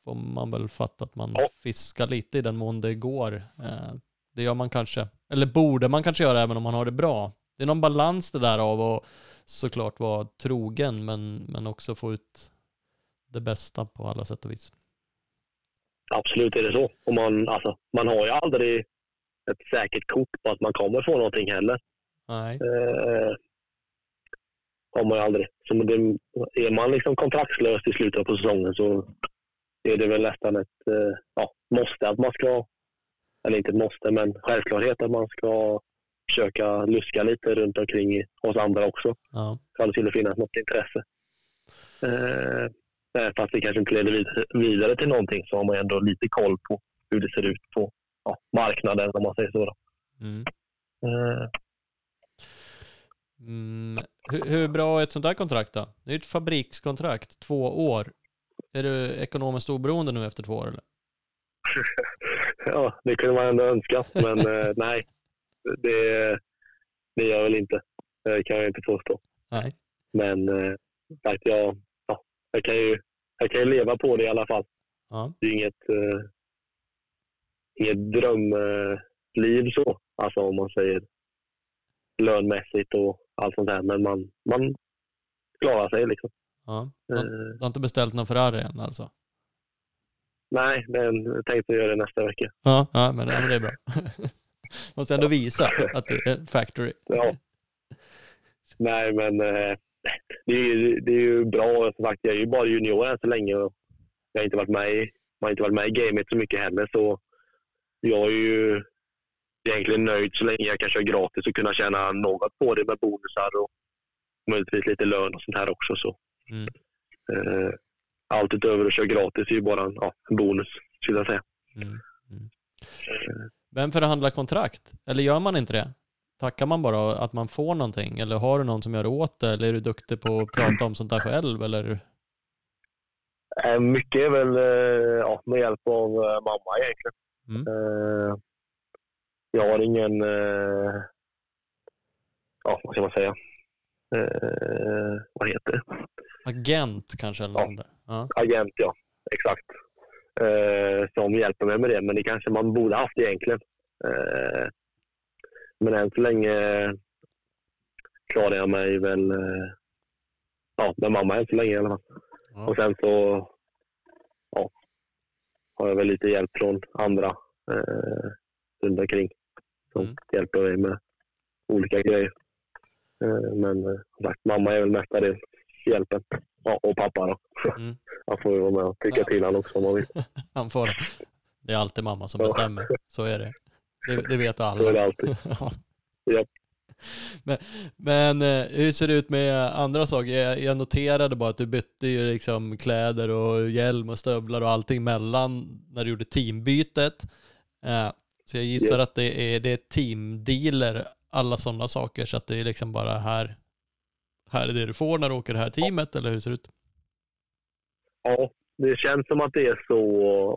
får man väl fatta att man fiskar lite i den mån det går. Eh, det gör man kanske, eller borde man kanske göra även om man har det bra. Det är någon balans det där av att såklart vara trogen, men, men också få ut det bästa på alla sätt och vis. absolut är det så. Och man, alltså, man har ju aldrig ett säkert kort på att man kommer få någonting heller. Nej. Eh, har man ju aldrig. Så det, är man liksom kontraktslös i slutet på säsongen så är det väl nästan ett eh, ja, måste att man ska, eller inte ett måste, men självklarhet att man ska försöka luska lite runt omkring hos andra också. Ja. Ifall det skulle finnas något intresse. Eh, nej, fast det kanske inte leder vid- vidare till någonting så har man ändå lite koll på hur det ser ut på ja, marknaden om man säger så. Mm. Eh, Mm. Hur, hur bra är ett sånt där kontrakt då? Det är ett fabrikskontrakt, två år. Är du ekonomiskt oberoende nu efter två år eller? ja, det kunde man ändå önska, men eh, nej. Det, det gör jag väl inte. Det kan jag inte påstå. Nej. Men eh, sagt, jag, ja, jag, kan ju, jag kan ju leva på det i alla fall. Ja. Det är inget, eh, inget drömliv så, alltså om man säger lönmässigt och allt sånt där. Men man, man klarar sig liksom. Ja. Du, har, Eh, du har inte beställt någon Ferrari än alltså? nej, men jag tänkte göra det nästa vecka. Ja, ja men, ja, men det är bra. Måste ändå visa att det är factory. Ja. Nej, men eh, det, är, det är ju bra. Som sagt, jag är ju bara junior än så länge och jag har inte varit med i, jag har inte varit med i gamet så mycket heller. Så jag är ju egentligen nöjd så länge jag kan köra gratis och kunna tjäna något på det med bonusar och möjligtvis lite lön och sånt här också. Så. Mm. Eh, allt utöver att köra gratis är ju bara en, ja, en bonus, skulle jag säga. Mm. Mm. Vem förhandlar kontrakt? Eller gör man inte det? Tackar man bara att man får någonting? Eller har du någon som gör åt det? Eller är du duktig på att prata om sånt där själv? Eller? Eh, mycket är väl eh, ja, med hjälp av eh, mamma egentligen. Mm. Eh, jag har ingen, eh, ja vad ska man säga, eh, vad heter det? Agent kanske? Eller Ja. sånt där. Ja. Agent ja, exakt. Eh, som hjälper mig med det, men det kanske man borde haft egentligen. Eh, men än så länge klarar jag mig väl eh, ja, med mamma än så länge i alla fall. Ja. Och sen så ja, har jag väl lite hjälp från andra eh, runt omkring som Mm. hjälper mig med olika grejer. Eh, men eh, som sagt, mamma är väl mestadels hjälpen. Ja, och pappa då. Mm. Han får ju vara med och tycka Ja. till han också om han vill. Han får det. Det är alltid mamma som bestämmer. Så är det. Det, det vet Så är alla. det alltid. Ja. Men, men eh, hur ser det ut med andra saker? Jag, jag noterade bara att du bytte ju liksom kläder och hjälm och stövlar och allting mellan när du gjorde teambytet. Eh, så jag gissar Japp. att det är, det är teamdealer, alla sådana saker, så att det är liksom bara här, här är det du får när du åker det här teamet, eller hur ser det ut? Ja, det känns som att det är så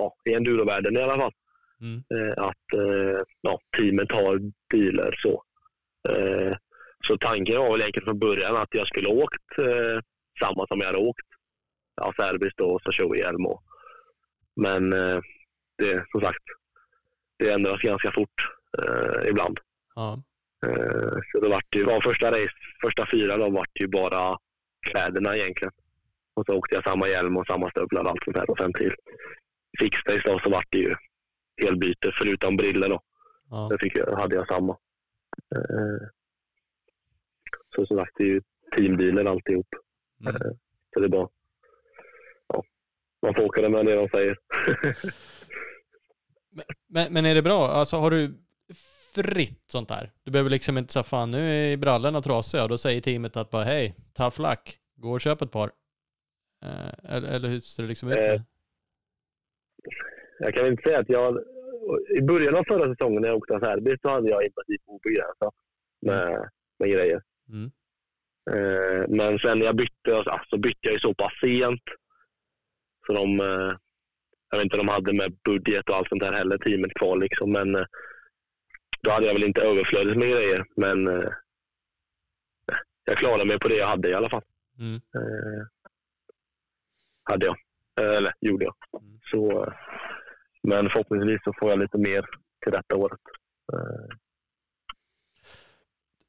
ja, i endurovärlden i alla fall. Mm. eh, att eh, ja, teamet har bilar så. Eh, så tanken var väl egentligen från början att jag skulle åkt eh, samma som jag hade åkt. Ja, Serbis då och så Show-hjälm. och- Men eh, det, som sagt, det ändras ganska fort eh, ibland. Ja. Eh, så det vart ju, ja, första race, första fyra då vart ju bara kläderna egentligen. Och så åkte jag samma hjälm och samma stövlar och allt sånt där. Och sen till fixdays då så vart det ju helbyte förutom briller då. ja. Det fick jag, hade jag samma. Eh, så som sagt, det är ju teamdealer alltihop. Mm. Så det är bara, ja, man får åka med det de säger. Men, men är det bra? Alltså har du fritt sånt där? Du behöver liksom inte säga fan nu är brallorna trasiga och då säger teamet att bara hej, tough luck, gå och köp ett par. Eh, eller, eller hur ser det liksom ut? Eh, Jag kan inte säga att jag... I början av förra säsongen när jag åkte Serbis så hade jag i princip obegränsat med, med grejer. Mm. Eh, men sen när jag bytte så alltså, bytte jag ju så pass sent. Så de, jag vet inte om de hade med budget och allt sånt där heller, teamet kvar liksom. Men då hade jag väl inte överflödigt med grejer. Men eh, jag klarade mig på det jag hade i alla fall. Mm. Eh, hade jag. Eh, eller gjorde jag. Mm. Så, eh, men förhoppningsvis så får jag lite mer till detta året. Eh,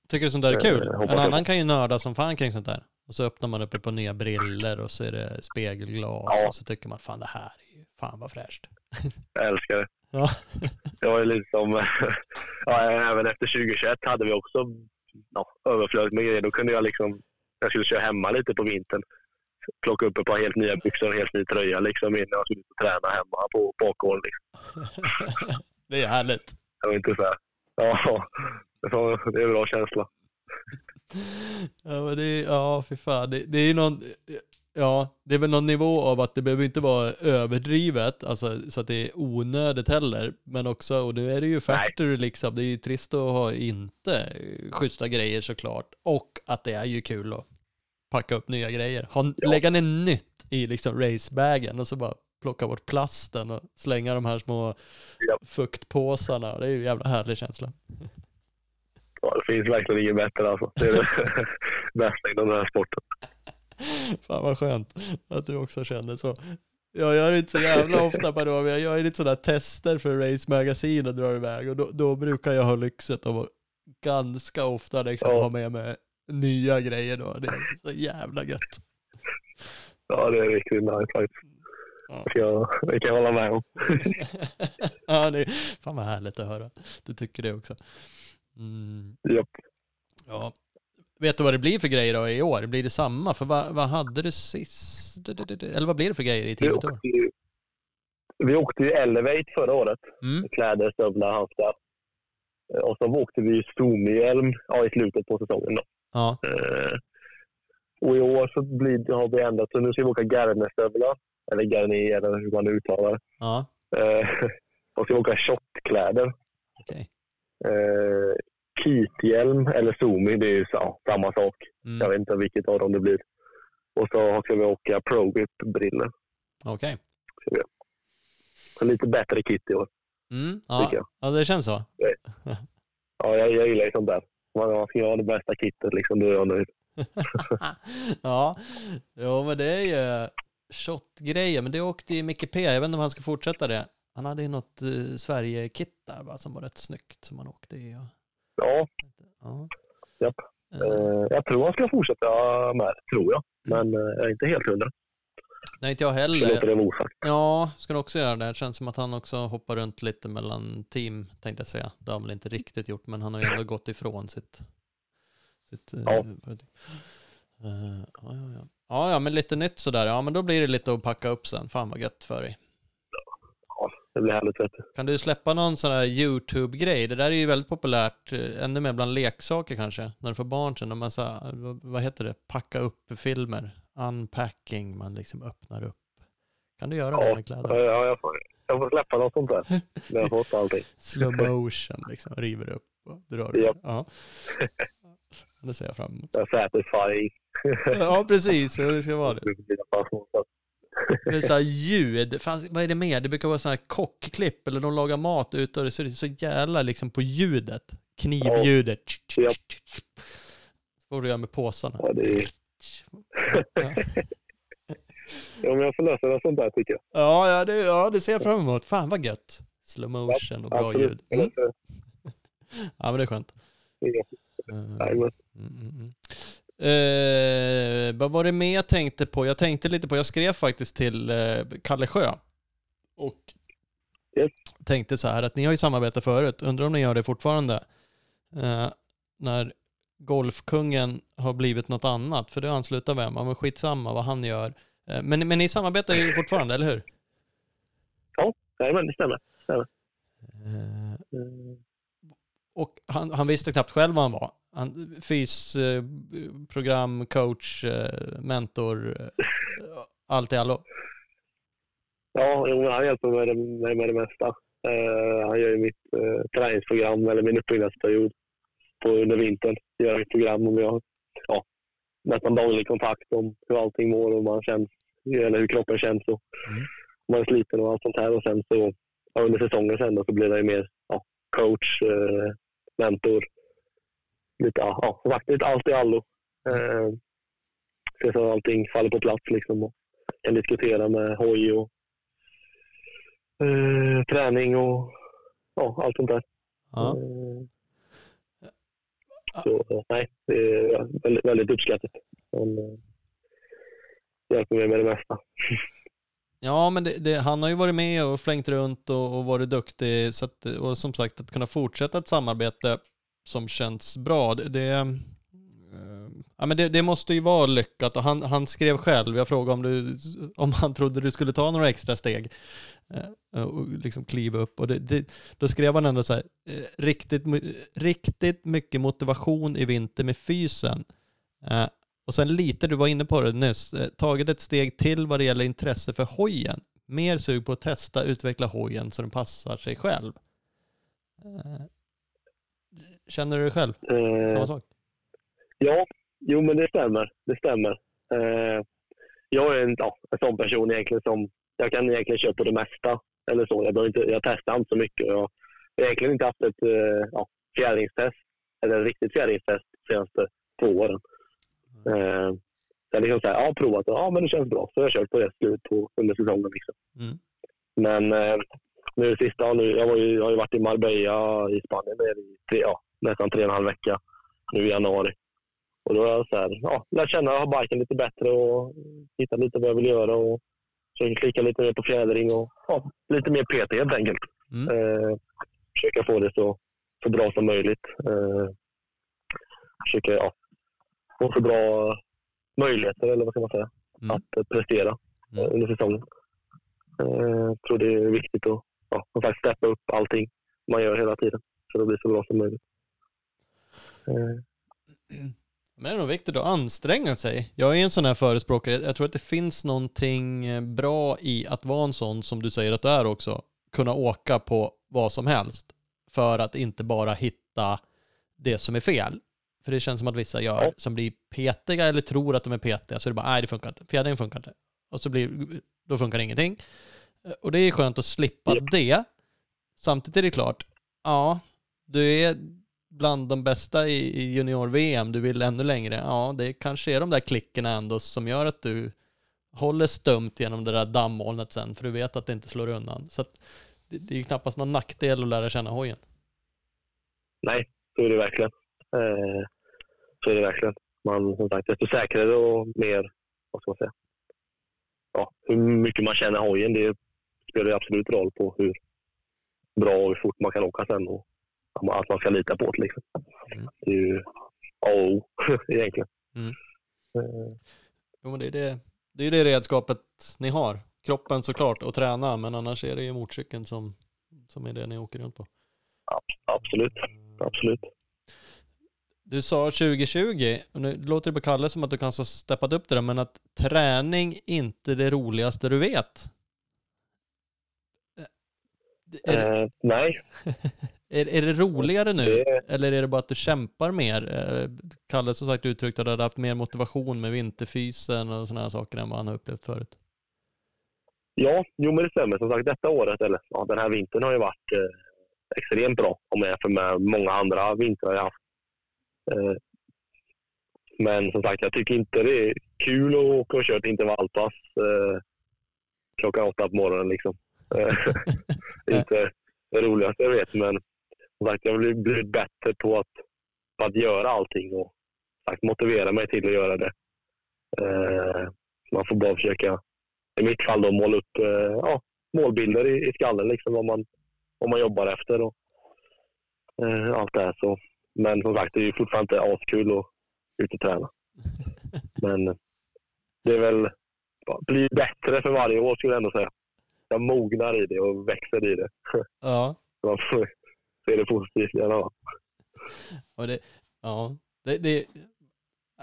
Tycker du sånt där är Eh, kul? En annan kan ju nörda som fan kring sånt där. Och så öppnar man upp ett par nya briller och så är det spegelglas Ja. och så tycker man fan det här är ju fan vad fräscht. jag älskar det. Ja. Det var ju liksom, ja, även efter 2021 hade vi också ja, överflödigt med grejer. Då kunde jag liksom, jag skulle köra hemma lite på vintern. Plocka upp ett par helt nya byxor och en helt ny tröja liksom innan jag skulle träna hemma på bakgården. Liksom. det är härligt. Det var inte så här. Ja, det är en bra känsla. Ja, men det är, ja fy fan. Det, det är någon, Ja, det är väl någon nivå av att det behöver inte vara överdrivet, alltså så att det är onödigt heller. Men också, och nu är det ju factory liksom, det är ju trist att ha inte schyssta grejer såklart. Och att det är ju kul att packa upp nya grejer. Ha, Ja. Lägga ner nytt i liksom racebagen och så bara plocka bort plasten och slänga de här små Ja. fuktpåsarna. Det är ju en jävla härlig känsla. Ja, det finns verkligen inget bättre alltså. Det är det bästa inom den här sporten. Fan vad skönt att du också känner så. Jag gör det inte så jävla ofta på men jag gör lite sådana tester för Race Magazine och drar iväg och då, då brukar jag ha lyxet av att ganska ofta liksom Ja. ha med mig nya grejer då. Det är så jävla gött. Ja, det är riktigt nice faktiskt. Ja. Det kan jag, det kan jag hålla med om. ja, det är fan vad härligt att höra. Du tycker det också. Mm, Japp. ja. Vet du vad det blir för grejer då i år? Blir det samma? För vad, vad hade du sist? Eller vad blir det för grejer i i år? vi åkte ju Elevate förra året. Mm. Kläder, stövlar, handskar. Eh, Och så åkte vi Zoom-hjälm ja, i slutet på säsongen. Då. Ja, Eh, Och i år så blir, har vi ändrat. Så nu ska vi åka Garner-stövlar. Eller Garnier eller hur man uttalar det. ja, Eh, Och ska vi åka shortkläder. Eh, Kit-hjälm eller Zoomi, det är ju så, samma sak. Mm. Jag vet inte vilket av dem det blir. Och så ska vi åka ProGrip-brillor. Okej. Så lite bättre kit i år, Mm, ja. ja, det känns så. Ja, jag, jag gillar ju sånt där. Man, ska ha det bästa kittet, liksom. Då är jag nöjd. ja, jo, men det är ju shot-grejer. Men det åkte ju Micke P. Jag vet inte om han ska fortsätta det. Han hade ju något uh, Sverige-kit där va, som var rätt snyggt som han åkte i. Och, Ja, ja. Japp. Eh, jag tror han ska fortsätta med tror jag. Men eh, jag är inte helt hundra. nej, inte jag Jag låter heller. det vara osagt. Ja, också göra det. Det känns som att han också hoppar runt lite mellan team, tänkte jag säga. Det har han väl inte riktigt gjort, men han har ju ändå gått ifrån sitt... sitt Ja. Eh, ja, ja, ja. ja, ja, men lite nytt sådär. Ja, men då blir det lite att packa upp sen. Fan vad gött för dig. Ja, det blir härligt, vet du. Kan du släppa någon sån här YouTube-grej? Det där är ju väldigt populärt, eh, ännu mer bland leksaker kanske, när du får barn sen. Och man så, här, vad- heter det, packa upp-filmer, unpacking, man liksom öppnar upp. Kan du göra det Ja, med ja, kläder? jag, får, jag får släppa något sånt där. När jag har fått allting. Slow motion, liksom, river upp och drar upp. Japp. Ja. Det ser jag fram emot. Satisfying. Ja, precis, det ska vara det. Det är så här ljud, Fan, vad är det mer? Det brukar vara sådana här kockklipp eller de lagar mat ute och det ser så jävla liksom på ljudet. Knivljudet. Ja. Så får du göra med påsarna. Ja, det är... Ja, ja, men jag får lösa något sånt där tycker jag. ja, ja, det, ja, det ser jag fram emot. Fan vad gött. Slow motion och bra Absolut. ljud. Mm. Ja, men det är skönt. Eh. Mm, mm, mm. Eh, vad var det mer jag tänkte på? Jag tänkte lite på, jag skrev faktiskt till eh, Kalle Sjö. Och Yes. tänkte så här att ni har ju samarbetat förut, undrar om ni gör det fortfarande? Eh, när Golfkungen har blivit något annat, för det anslutar med, men skitsamma vad han gör. Eh, men, men ni samarbetar ju fortfarande, eller hur? Jajamän, det stämmer. Eh, Mm. Och han, han visste knappt själv vad han var. Han, fys, eh, program, coach, eh, mentor, eh, allt i allo. Ja, jo, han hjälper mig med, det- med, med det mesta. Eh, han gör ju mitt eh, träningsprogram, eller min uppbyggnadsperiod på under vintern. Gör ett program om jag ja, nästan daglig kontakt om hur allting mår och man känns, eller hur kroppen känns och Mm. man är sliten och allt sånt här. Och sen så ja, under säsongen sen då, så blir det ju mer ja, coach, eh, mentor. Lite, ja, som sagt, lite allt i allo. Eh, se så att allting faller på plats liksom. Och kan diskutera med hoj och eh, träning och ja, allt sånt där. Ja. Eh, Så eh, nej, det är väldigt, väldigt uppskattat. Han eh, hjälper mig med det mesta. Ja, men det, det, han har ju varit med och flängt runt och, och varit duktig. Så att, och som sagt, att kunna fortsätta ett samarbete som känns bra, det, det, eh, ja, men det, det måste ju vara lyckat. Och han, han skrev själv, jag frågade om, du, om han trodde du skulle ta några extra steg eh, och liksom kliva upp. Och det, det, då skrev han ändå så här, eh, riktigt, riktigt mycket motivation i vinter med fysen. Och sen lite, du var inne på det nyss, eh, tagit ett steg till vad det gäller intresse för hojen. Mer sug på att testa, utveckla hojen så den passar sig själv. Eh, Känner du det själv? Eh, Samma sak? Ja, jo men det stämmer. Det stämmer. Eh, jag är en, ja, en sån person egentligen som, jag kan egentligen köra på det mesta. Eller så. Jag, inte, jag testar inte så mycket. Jag har egentligen inte haft ett eh, ja, fjädringstest, eller ett riktigt fjädringstest de senaste två åren. Eh, jag liksom så här, ja, provat ja men det känns bra. Så jag har kört på det slut på, under säsongen. Liksom. Mm. Men eh, nu sista, nu, jag, var ju, jag har ju varit i Marbella i Spanien i tre, ja, nästan tre och en halv vecka nu i januari. Och då har jag så här, ja, lärt känna biken lite bättre och hittat lite vad jag vill göra och försöker klicka lite mer på fjädring och ja, lite mer PT helt enkelt. Mm. Eh, försöka få det så, så bra som möjligt. Eh, försöka ja, få så bra möjligheter, eller vad ska man säga, Mm. att eh, prestera Mm. eh, under säsongen. Eh, jag tror det är viktigt att ja, som sagt, steppa upp allting man gör hela tiden så det blir så bra som möjligt. Eh, Men det är nog viktigt att anstränga sig. Jag är en sån här förespråkare. Jag tror att det finns någonting eh, bra i att vara en sån som du säger att du är också. Kunna åka på vad som helst. För att inte bara hitta det som är fel. För det känns som att vissa gör, som blir petiga eller tror att de är petiga. Så är det bara, nej det funkar inte. Fjädringen funkar inte. Och så blir, då funkar ingenting. Eh, Och det är skönt att slippa det. Samtidigt är det klart, ja, du är bland de bästa i i junior-VM, du vill ännu längre. Ja, det kanske är de där klickerna ändå som gör att du håller stumt genom det där dammolnet sen, för du vet att det inte slår undan. Så att det, det är ju knappast någon nackdel att lära känna hojen. nej, så är det verkligen. Eh, så är det verkligen. Man, som sagt, desto säkrare och mer, vad ska man säga, ja, hur mycket man känner hojen, det spelar ju absolut roll på hur bra och hur fort man kan åka sen och att man ska lita på det. Liksom. Mm. Det är ju A och O egentligen. Mm. Eh, Jo, men det är det, det är det redskapet ni har. Kroppen såklart och träna, men annars är det ju motorcykeln som, som är det ni åker runt på. absolut, absolut. Du sa 2020, och nu låter det på Kalle som att du kanske har steppat upp det där, men att träning inte är det roligaste du vet. Eh, Är, det- Eh, nej, är, är det roligare nu? Det- Eller är det bara att du kämpar mer? Eh, Kalle som sagt uttryckt att du hade haft mer motivation med vinterfysen och sådana här saker än vad han har upplevt förut. Ja, jo men det stämmer. Som sagt, detta året, eller ja, den här vintern har ju varit eh, extremt bra om jag jämför med många andra vintrar jag haft. Eh, men som sagt, jag tycker inte det är kul att åka och köra ett intervallpass eh, klockan åtta på morgonen. Liksom. Eh, inte det roligaste jag vet, men som sagt, jag har blivit- bättre på att, på att göra allting och sagt, motivera mig till att göra det. Man får bara försöka i mitt fall då måla upp ja, målbilder i, i skallen, liksom, vad, man, vad man jobbar efter och allt det här. Så. Men som sagt, det är ju fortfarande inte askul att ut och träna. Men det är väl, blir bättre för varje år skulle jag ändå säga. Jag mognar i det och växer i det. Ja, Man får se det positivt i alla fall. det, ja, det, det,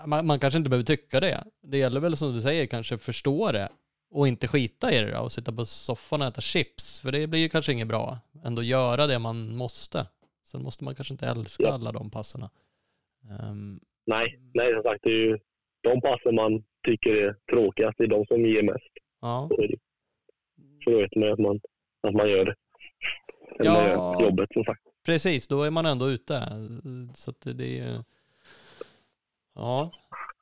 man, man kanske inte behöver tycka det. Det gäller väl som du säger kanske förstå det och inte skita i det då och sitta på soffan och äta chips. För det blir ju kanske inget bra. Ändå göra det man måste. Sen måste man kanske inte älska Ja. alla de passerna. Ehm, Nej, nej, som sagt, det är ju de passen man tycker är tråkigast. Det är de som ger mest. ja. Så då vet man att man, att man gör det. Man Ja. gör jobbet som sagt. Precis, då är man ändå ute. Så att det, är. Ja.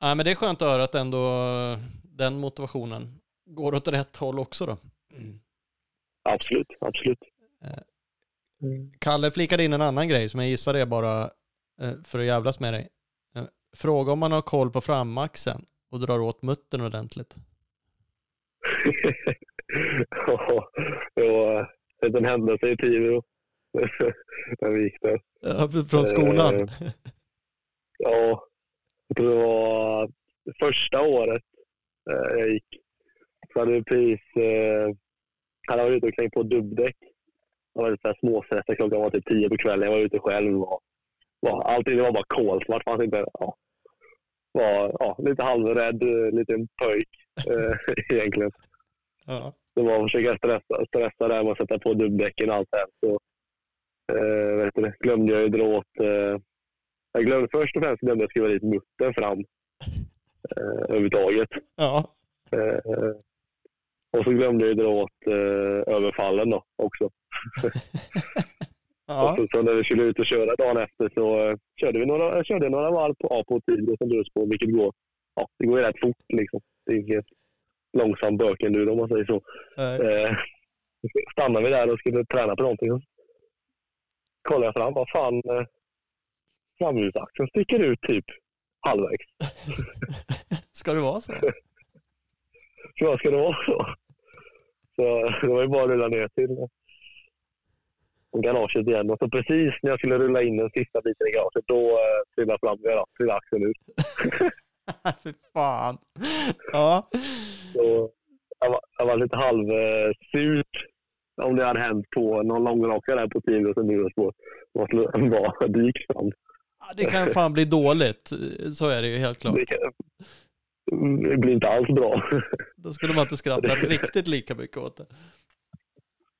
Nej, men det är skönt att höra att ändå den motivationen går åt rätt håll också då. Absolut, absolut. Kalle flikade in en annan grej som jag gissar är bara eh, för att jävlas med dig. Eh, Fråga om man har koll på framaxeln och drar åt muttern ordentligt. Ja, det var en händelse i Tibro. När vi gick där. Ja, Från skolan? Eh, Ja, jag tror det var första året jag gick. Så hade vi precis han hade varit ute och klängt på dubbdäck. Det var lite småstressad. Klockan var typ tio på kvällen. Jag var ute själv. Och, var, allting var bara kolsvart. Fanns inte, ja. var ja, lite halvrädd liten pojk uh, egentligen. Ja. Det var att försöka stressa, stressa där med att sätta på dubbdäcken och allt det här. Så, uh, vet du, glömde jag ju dra åt... Uh, jag glömde, först och främst glömde jag skruva dit muttern fram uh, överhuvudtaget. Ja. Uh, och så glömde jag dra åt uh, överfallen då också. Ja. Och så, så när vi skulle ut och köra dagen efter så uh, körde vi några, jag körde några varv på A på Tibro som drös på, vilket går, ja, det går ju rätt fort liksom. Det är inget långsam bökendur om man säger så. Eh, stannade vi där och skulle träna på någonting. Så kollade jag fram, vad fan, eh, framhjulsaxeln sticker ut typ halvvägs. Ska det vara så? Ska det vara så? Så det var ju bara att rulla ner till garaget igen. Och så precis när jag skulle rulla in den sista biten i garaget, då eh, trillade fram, ja, trillade axeln ut. Fy fan. Ja. Så jag var, jag var lite halvsurt om det hade hänt på någon långraka där på Tivoli som nu på vad var dykt fram. Ja, Det kan fan bli dåligt. Så är det ju helt klart. Det, kan, det blir inte alls bra. Då skulle man inte skratta riktigt lika mycket åt det.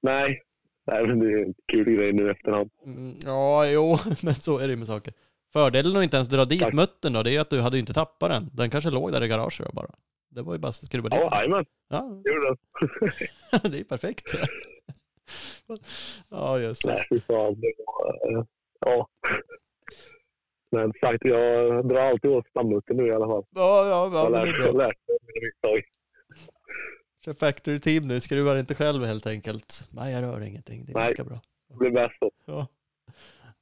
Nej, Nej men det är en kul grej nu efterhand. Mm, ja, jo, men så är det ju med saker. Fördelen att inte ens dra dit Tack. muttern då, det är att du hade ju inte tappat den. Den kanske låg där i garaget då bara. Det var ju bara att skruva dit Ja, jajamän. Ja, det gjorde den. det är perfekt. Ja, jösses. Nej, fy fan. Det var, eh, ja. Men sagt, jag drar alltid åt stammuttern nu i alla fall. Ja, ja, Jag ja har men det lärt, är bra. lärt mig mina misstag. Kör factory team nu, skruvar inte själv helt enkelt. Nej, jag rör ingenting. Det är Nej. lika bra. Det blir bäst så. Ja.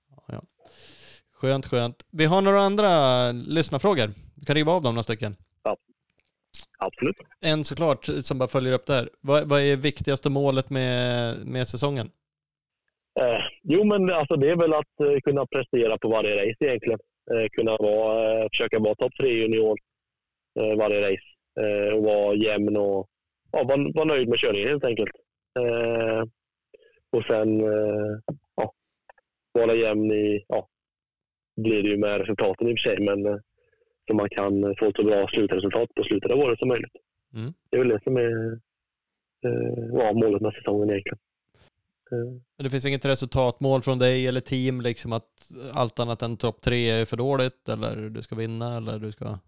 Ja, ja. Skönt, skönt. Vi har några andra lyssnarfrågor. Vi kan riva av dem några stycken. Absolut. En såklart som bara följer upp där. Vad, vad är viktigaste målet med, med säsongen? Eh, jo, men alltså, det är väl att eh, kunna prestera på varje race egentligen. Eh, kunna vara, eh, försöka vara topp tre junior eh, varje race. Eh, och vara jämn och ja, vara, vara nöjd med körningen helt enkelt. Och sen ja, vara jämn i, ja, blir det ju med resultaten i och för sig, men så man kan få ett så bra slutresultat på slutet av året som möjligt. Mm. Det är väl det som är ja, målet med säsongen egentligen. Eh, Men Det finns inget resultatmål från dig eller team, liksom att allt annat än topp tre är för dåligt eller du ska vinna eller du ska...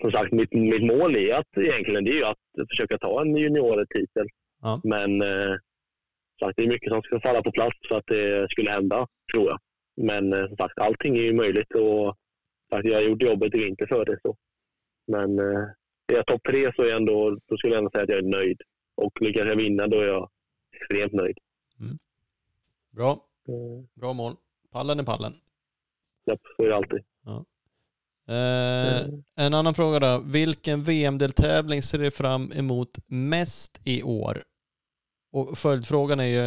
som sagt, mitt, mitt mål är att egentligen det är ju att försöka ta en juniortitel. Ja. Men eh, sagt, det är mycket som ska falla på plats för att det skulle hända, tror jag. Men eh, som sagt, allting är ju möjligt och sagt, jag har gjort jobbet i vinter för det. Så. Men eh, är jag topp tre så är jag ändå, då skulle jag ändå säga att jag är nöjd. Och lyckas jag vinna då är jag extremt nöjd. Bra, Eh, bra mål. Pallen är pallen. japp, så är det alltid. Eh, Mm. en annan fråga då. Vilken VM-deltävling ser du fram emot mest i år? Och följdfrågan är ju,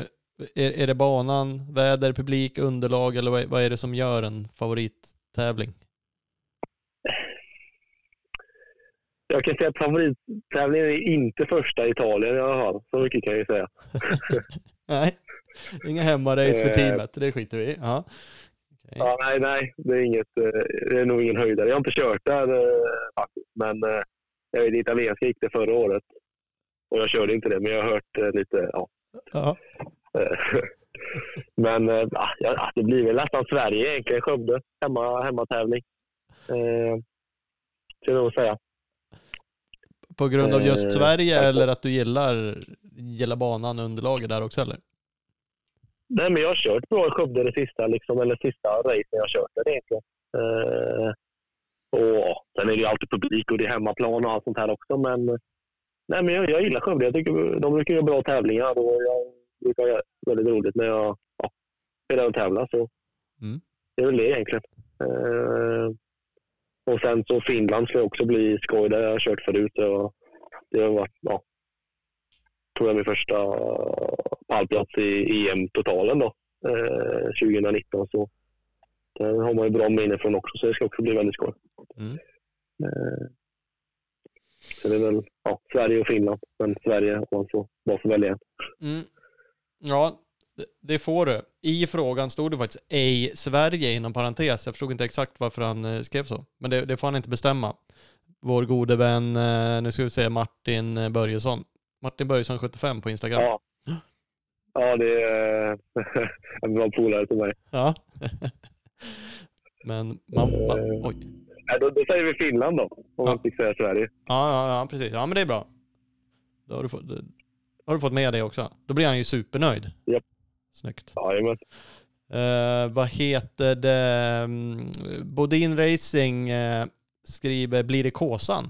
är, är det banan, väder, publik, underlag eller vad, vad är det som gör en favorittävling? Jag kan säga att favorittävlingen är inte första Italien i alla fall. Så mycket kan jag ju säga. Nej, inga hemmarace för Eh. teamet, det skiter vi i. Ja. Okej. Ja, nej, nej. Det är, inget, eh, det är nog ingen höjdare. Jag har inte kört där eh, faktiskt. Men jag vet, italienska gick det förra året. Och jag körde inte det, men jag har hört lite. Ja. Ja. Men ja, det blir väl nästan Sverige egentligen. Skövde. Hemma, hemmatävling. Eh, skulle jag nog säga. På grund av just Eh, Sverige tack. eller att du gillar, gillar banan och underlaget där också eller? Nej, men jag har kört bra i Skövde det sista, liksom, eller sista racen jag har kört där egentligen. Eh, och sen är det ju alltid publik och det är hemmaplan och allt sånt här också. Men, nej, men jag, jag gillar Skövde. Jag tycker de brukar göra bra tävlingar och jag brukar ha väldigt roligt när jag ja, där och tävlar. Så Mm. det är väl det egentligen. Eh, och sen så Finland ska också bli skoj. Jag har kört förut. Och det har varit, ja, tror jag min första pallplats i EM-totalen då, eh, 2019. Så där har man ju bra minne från också, så det ska också bli väldigt skoj. Mm. Eh, så det är väl ja, Sverige och Finland, men Sverige om man så bara får välja. Mm. Ja, Det, får du. I frågan stod det faktiskt ej Sverige inom parentes. Jag förstod inte exakt varför han eh, skrev så. Men det, det får han inte bestämma. Vår gode vän, eh, nu ska vi se, Martin eh, Börjesson. Martin Börjesson 75 på Instagram. Ja. Ja, det är en bra polare till mig. Ja. Men man, man, oj. Nej, då, då säger vi Finland då, om Ja. man fick säga Sverige. Ja, ja, ja, precis. Ja, men det är bra. Då har du fått, har du fått med det också. Då blir han ju supernöjd. Japp. Snyggt. Jajamän. Eh, vad heter det? Mm, Bodin Racing eh, skriver, blir det Kåsan?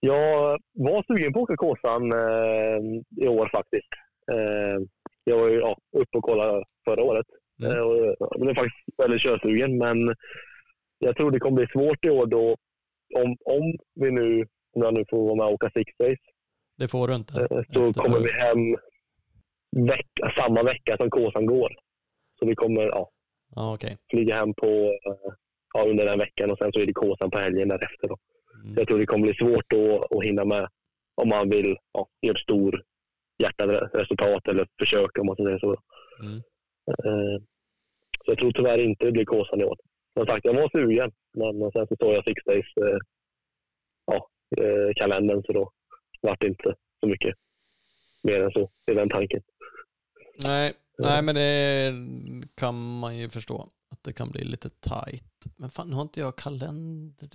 Jag var sugen på att åka Kåsan eh, i år faktiskt. Eh, jag var ju ja, uppe och kollade förra året. Mm. Och jag blev faktiskt väldigt körsugen, men jag tror det kommer bli svårt i år då om, om vi nu, om jag nu får vara med och åka Six Days, Det får du inte. så kommer vi hem vecka, samma vecka som Kåsan går. Så vi kommer ja, Ja, okej. flyga hem på, eh, ja, under den veckan och sen så är det Kåsan på helgen därefter. Då. Mm. Jag tror det kommer bli svårt att, hinna med om man vill ja, göra ett stor hjärtat resultat eller försök om man säga så. Mm. Eh, Så jag tror tyvärr inte det blir Kåsan i år. Som sagt, jag var sugen, men sen så såg jag Six Days ja, eh, kalendern så då vart det inte så mycket mer än så i den tanken. Nej, nej, men det kan man ju förstå. Att det kan bli lite tight. Men fan, nu har inte jag kalender...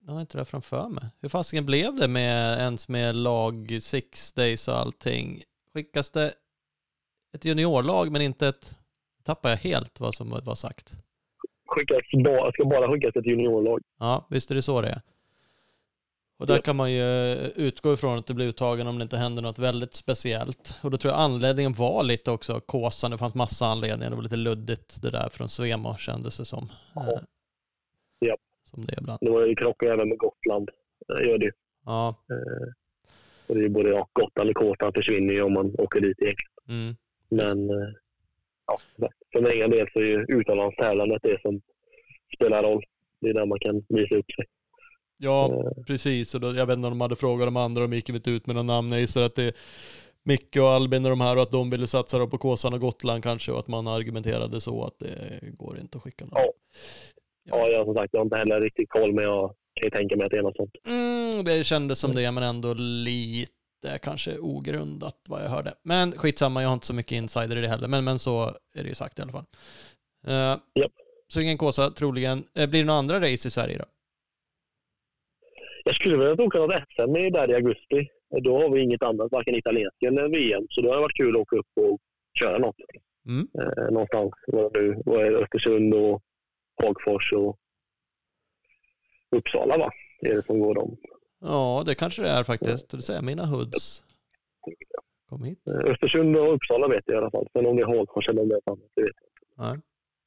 Nu har jag inte det framför mig. Hur fasiken blev det med ens med lag six days och allting? Skickas det ett juniorlag men inte ett... Tappar jag helt vad som var sagt. Skickas bara, ska bara skickas ett juniorlag. Ja, visst är det så det är. Och där kan man ju utgå ifrån att det blir uttagen om det inte händer något väldigt speciellt. Och då tror jag anledningen var lite också Kåsan. Det fanns massa anledningar. Det var lite luddigt det där från Svemo kändes det som. Ja. Eh, Japp. Som det är ibland. Det var ju krockar även med Gotland. Det gör det ju. Ja. Eh, Och det är både ja, Gotland och Kåsan försvinner ju om man åker dit egentligen. Mm. Men eh, ja, för min egen del så är ju utomlandstävlandet det som spelar roll. Det är där man kan visa upp sig. Ja, Eh, precis. Och då, jag vet inte om de hade frågat de andra, de gick inte ut med några namn. Jag gissar att det är Micke och Albin och de här och att de ville satsa på Kåsan och Gotland kanske och att man argumenterade så att det går inte att skicka någon. Ja. Ja, jag, som sagt, jag har inte heller riktigt koll, men jag kan ju tänka mig att det är något sånt. Mm, det kändes som det, men ändå lite kanske ogrundat vad jag hörde. Men skitsamma, jag har inte så mycket insider i det heller. Men, men så är det ju sagt i alla fall. Uh, Japp. Så ingen Kåsa troligen. Eh, blir det några andra race i Sverige då? Jag skulle vilja åka något SM i där i augusti. Då har vi inget annat, varken italienskt eller VM. Så då har det varit kul att åka upp och köra något. Mm. Eh, någonstans. Vad nu vad är det? Östersund och Hagfors och Uppsala va? Det är det som går dem. Ja, det kanske det är faktiskt. Du säger mina hoods. Kom hit. Eh, Östersund och Uppsala vet jag i alla fall. Sen om det är Hagfors eller om det är något annat, det vet jag inte. Nej.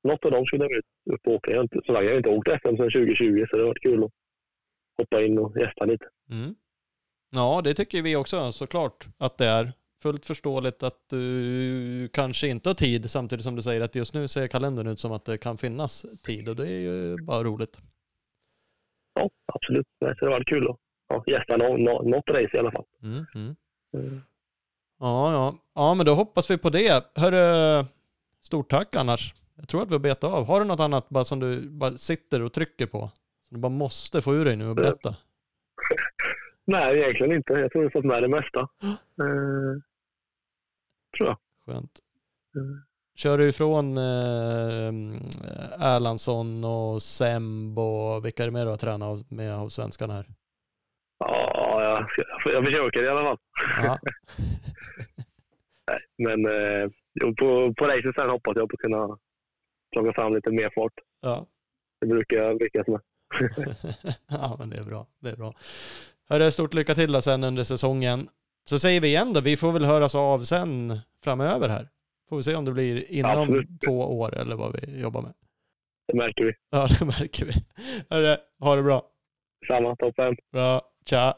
Något av dem skulle jag vilja upp och åka. Jag har inte, så länge jag har inte åkt SM sedan 2020 så det har varit kul att hoppa in och gästa lite. Mm. Ja, det tycker vi också såklart att det är. Fullt förståeligt att du kanske inte har tid samtidigt som du säger att just nu ser kalendern ut som att det kan finnas tid och det är ju bara roligt. Ja, absolut. Det har varit kul att ja, gästa nå, nå, något race i alla fall. Mm, mm. Mm. Ja, ja. Ja, men då hoppas vi på det. Hörru, stort tack annars. Jag tror att vi har betat av. Har du något annat bara som du bara sitter och trycker på? Som du bara måste få ur dig nu och berätta? Nej, egentligen inte. Jag tror jag har fått med det mesta. Eh, tror jag. Skönt. Mm. Kör du ifrån eh, Erlandsson och Semb och vilka är det mer du har tränat med av svenskarna här? Ja, jag, jag försöker i alla fall. Ja. Nej, men eh, jo, på, på racet sen hoppas jag på att kunna plocka fram lite mer fart. ja. Det brukar jag lyckas med. ja, men det är bra. Det är bra. Hörru, stort lycka till då sen under säsongen. Så säger vi igen då, vi får väl höras av sen framöver här. Får vi se om det blir inom Absolut. två år eller vad vi jobbar med. Det märker vi. Ja, det märker vi. Hörru, ha det bra. Samma, toppen. Bra, tja.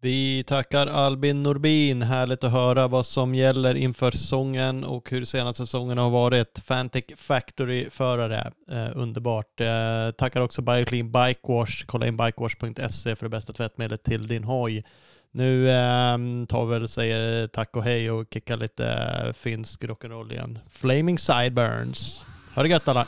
Vi tackar Albin Norbin. Härligt att höra vad som gäller inför säsongen och hur senaste säsongen har varit. Fantic Factory-förare. Eh, underbart. Eh, tackar också Bioclean Bikewash. Kolla in bikewash.se för det bästa tvättmedlet till din hoj. Nu eh, tar vi väl och säger tack och hej och kickar lite finsk rock'n'roll igen. Flaming Sideburns. Ha det gött alla!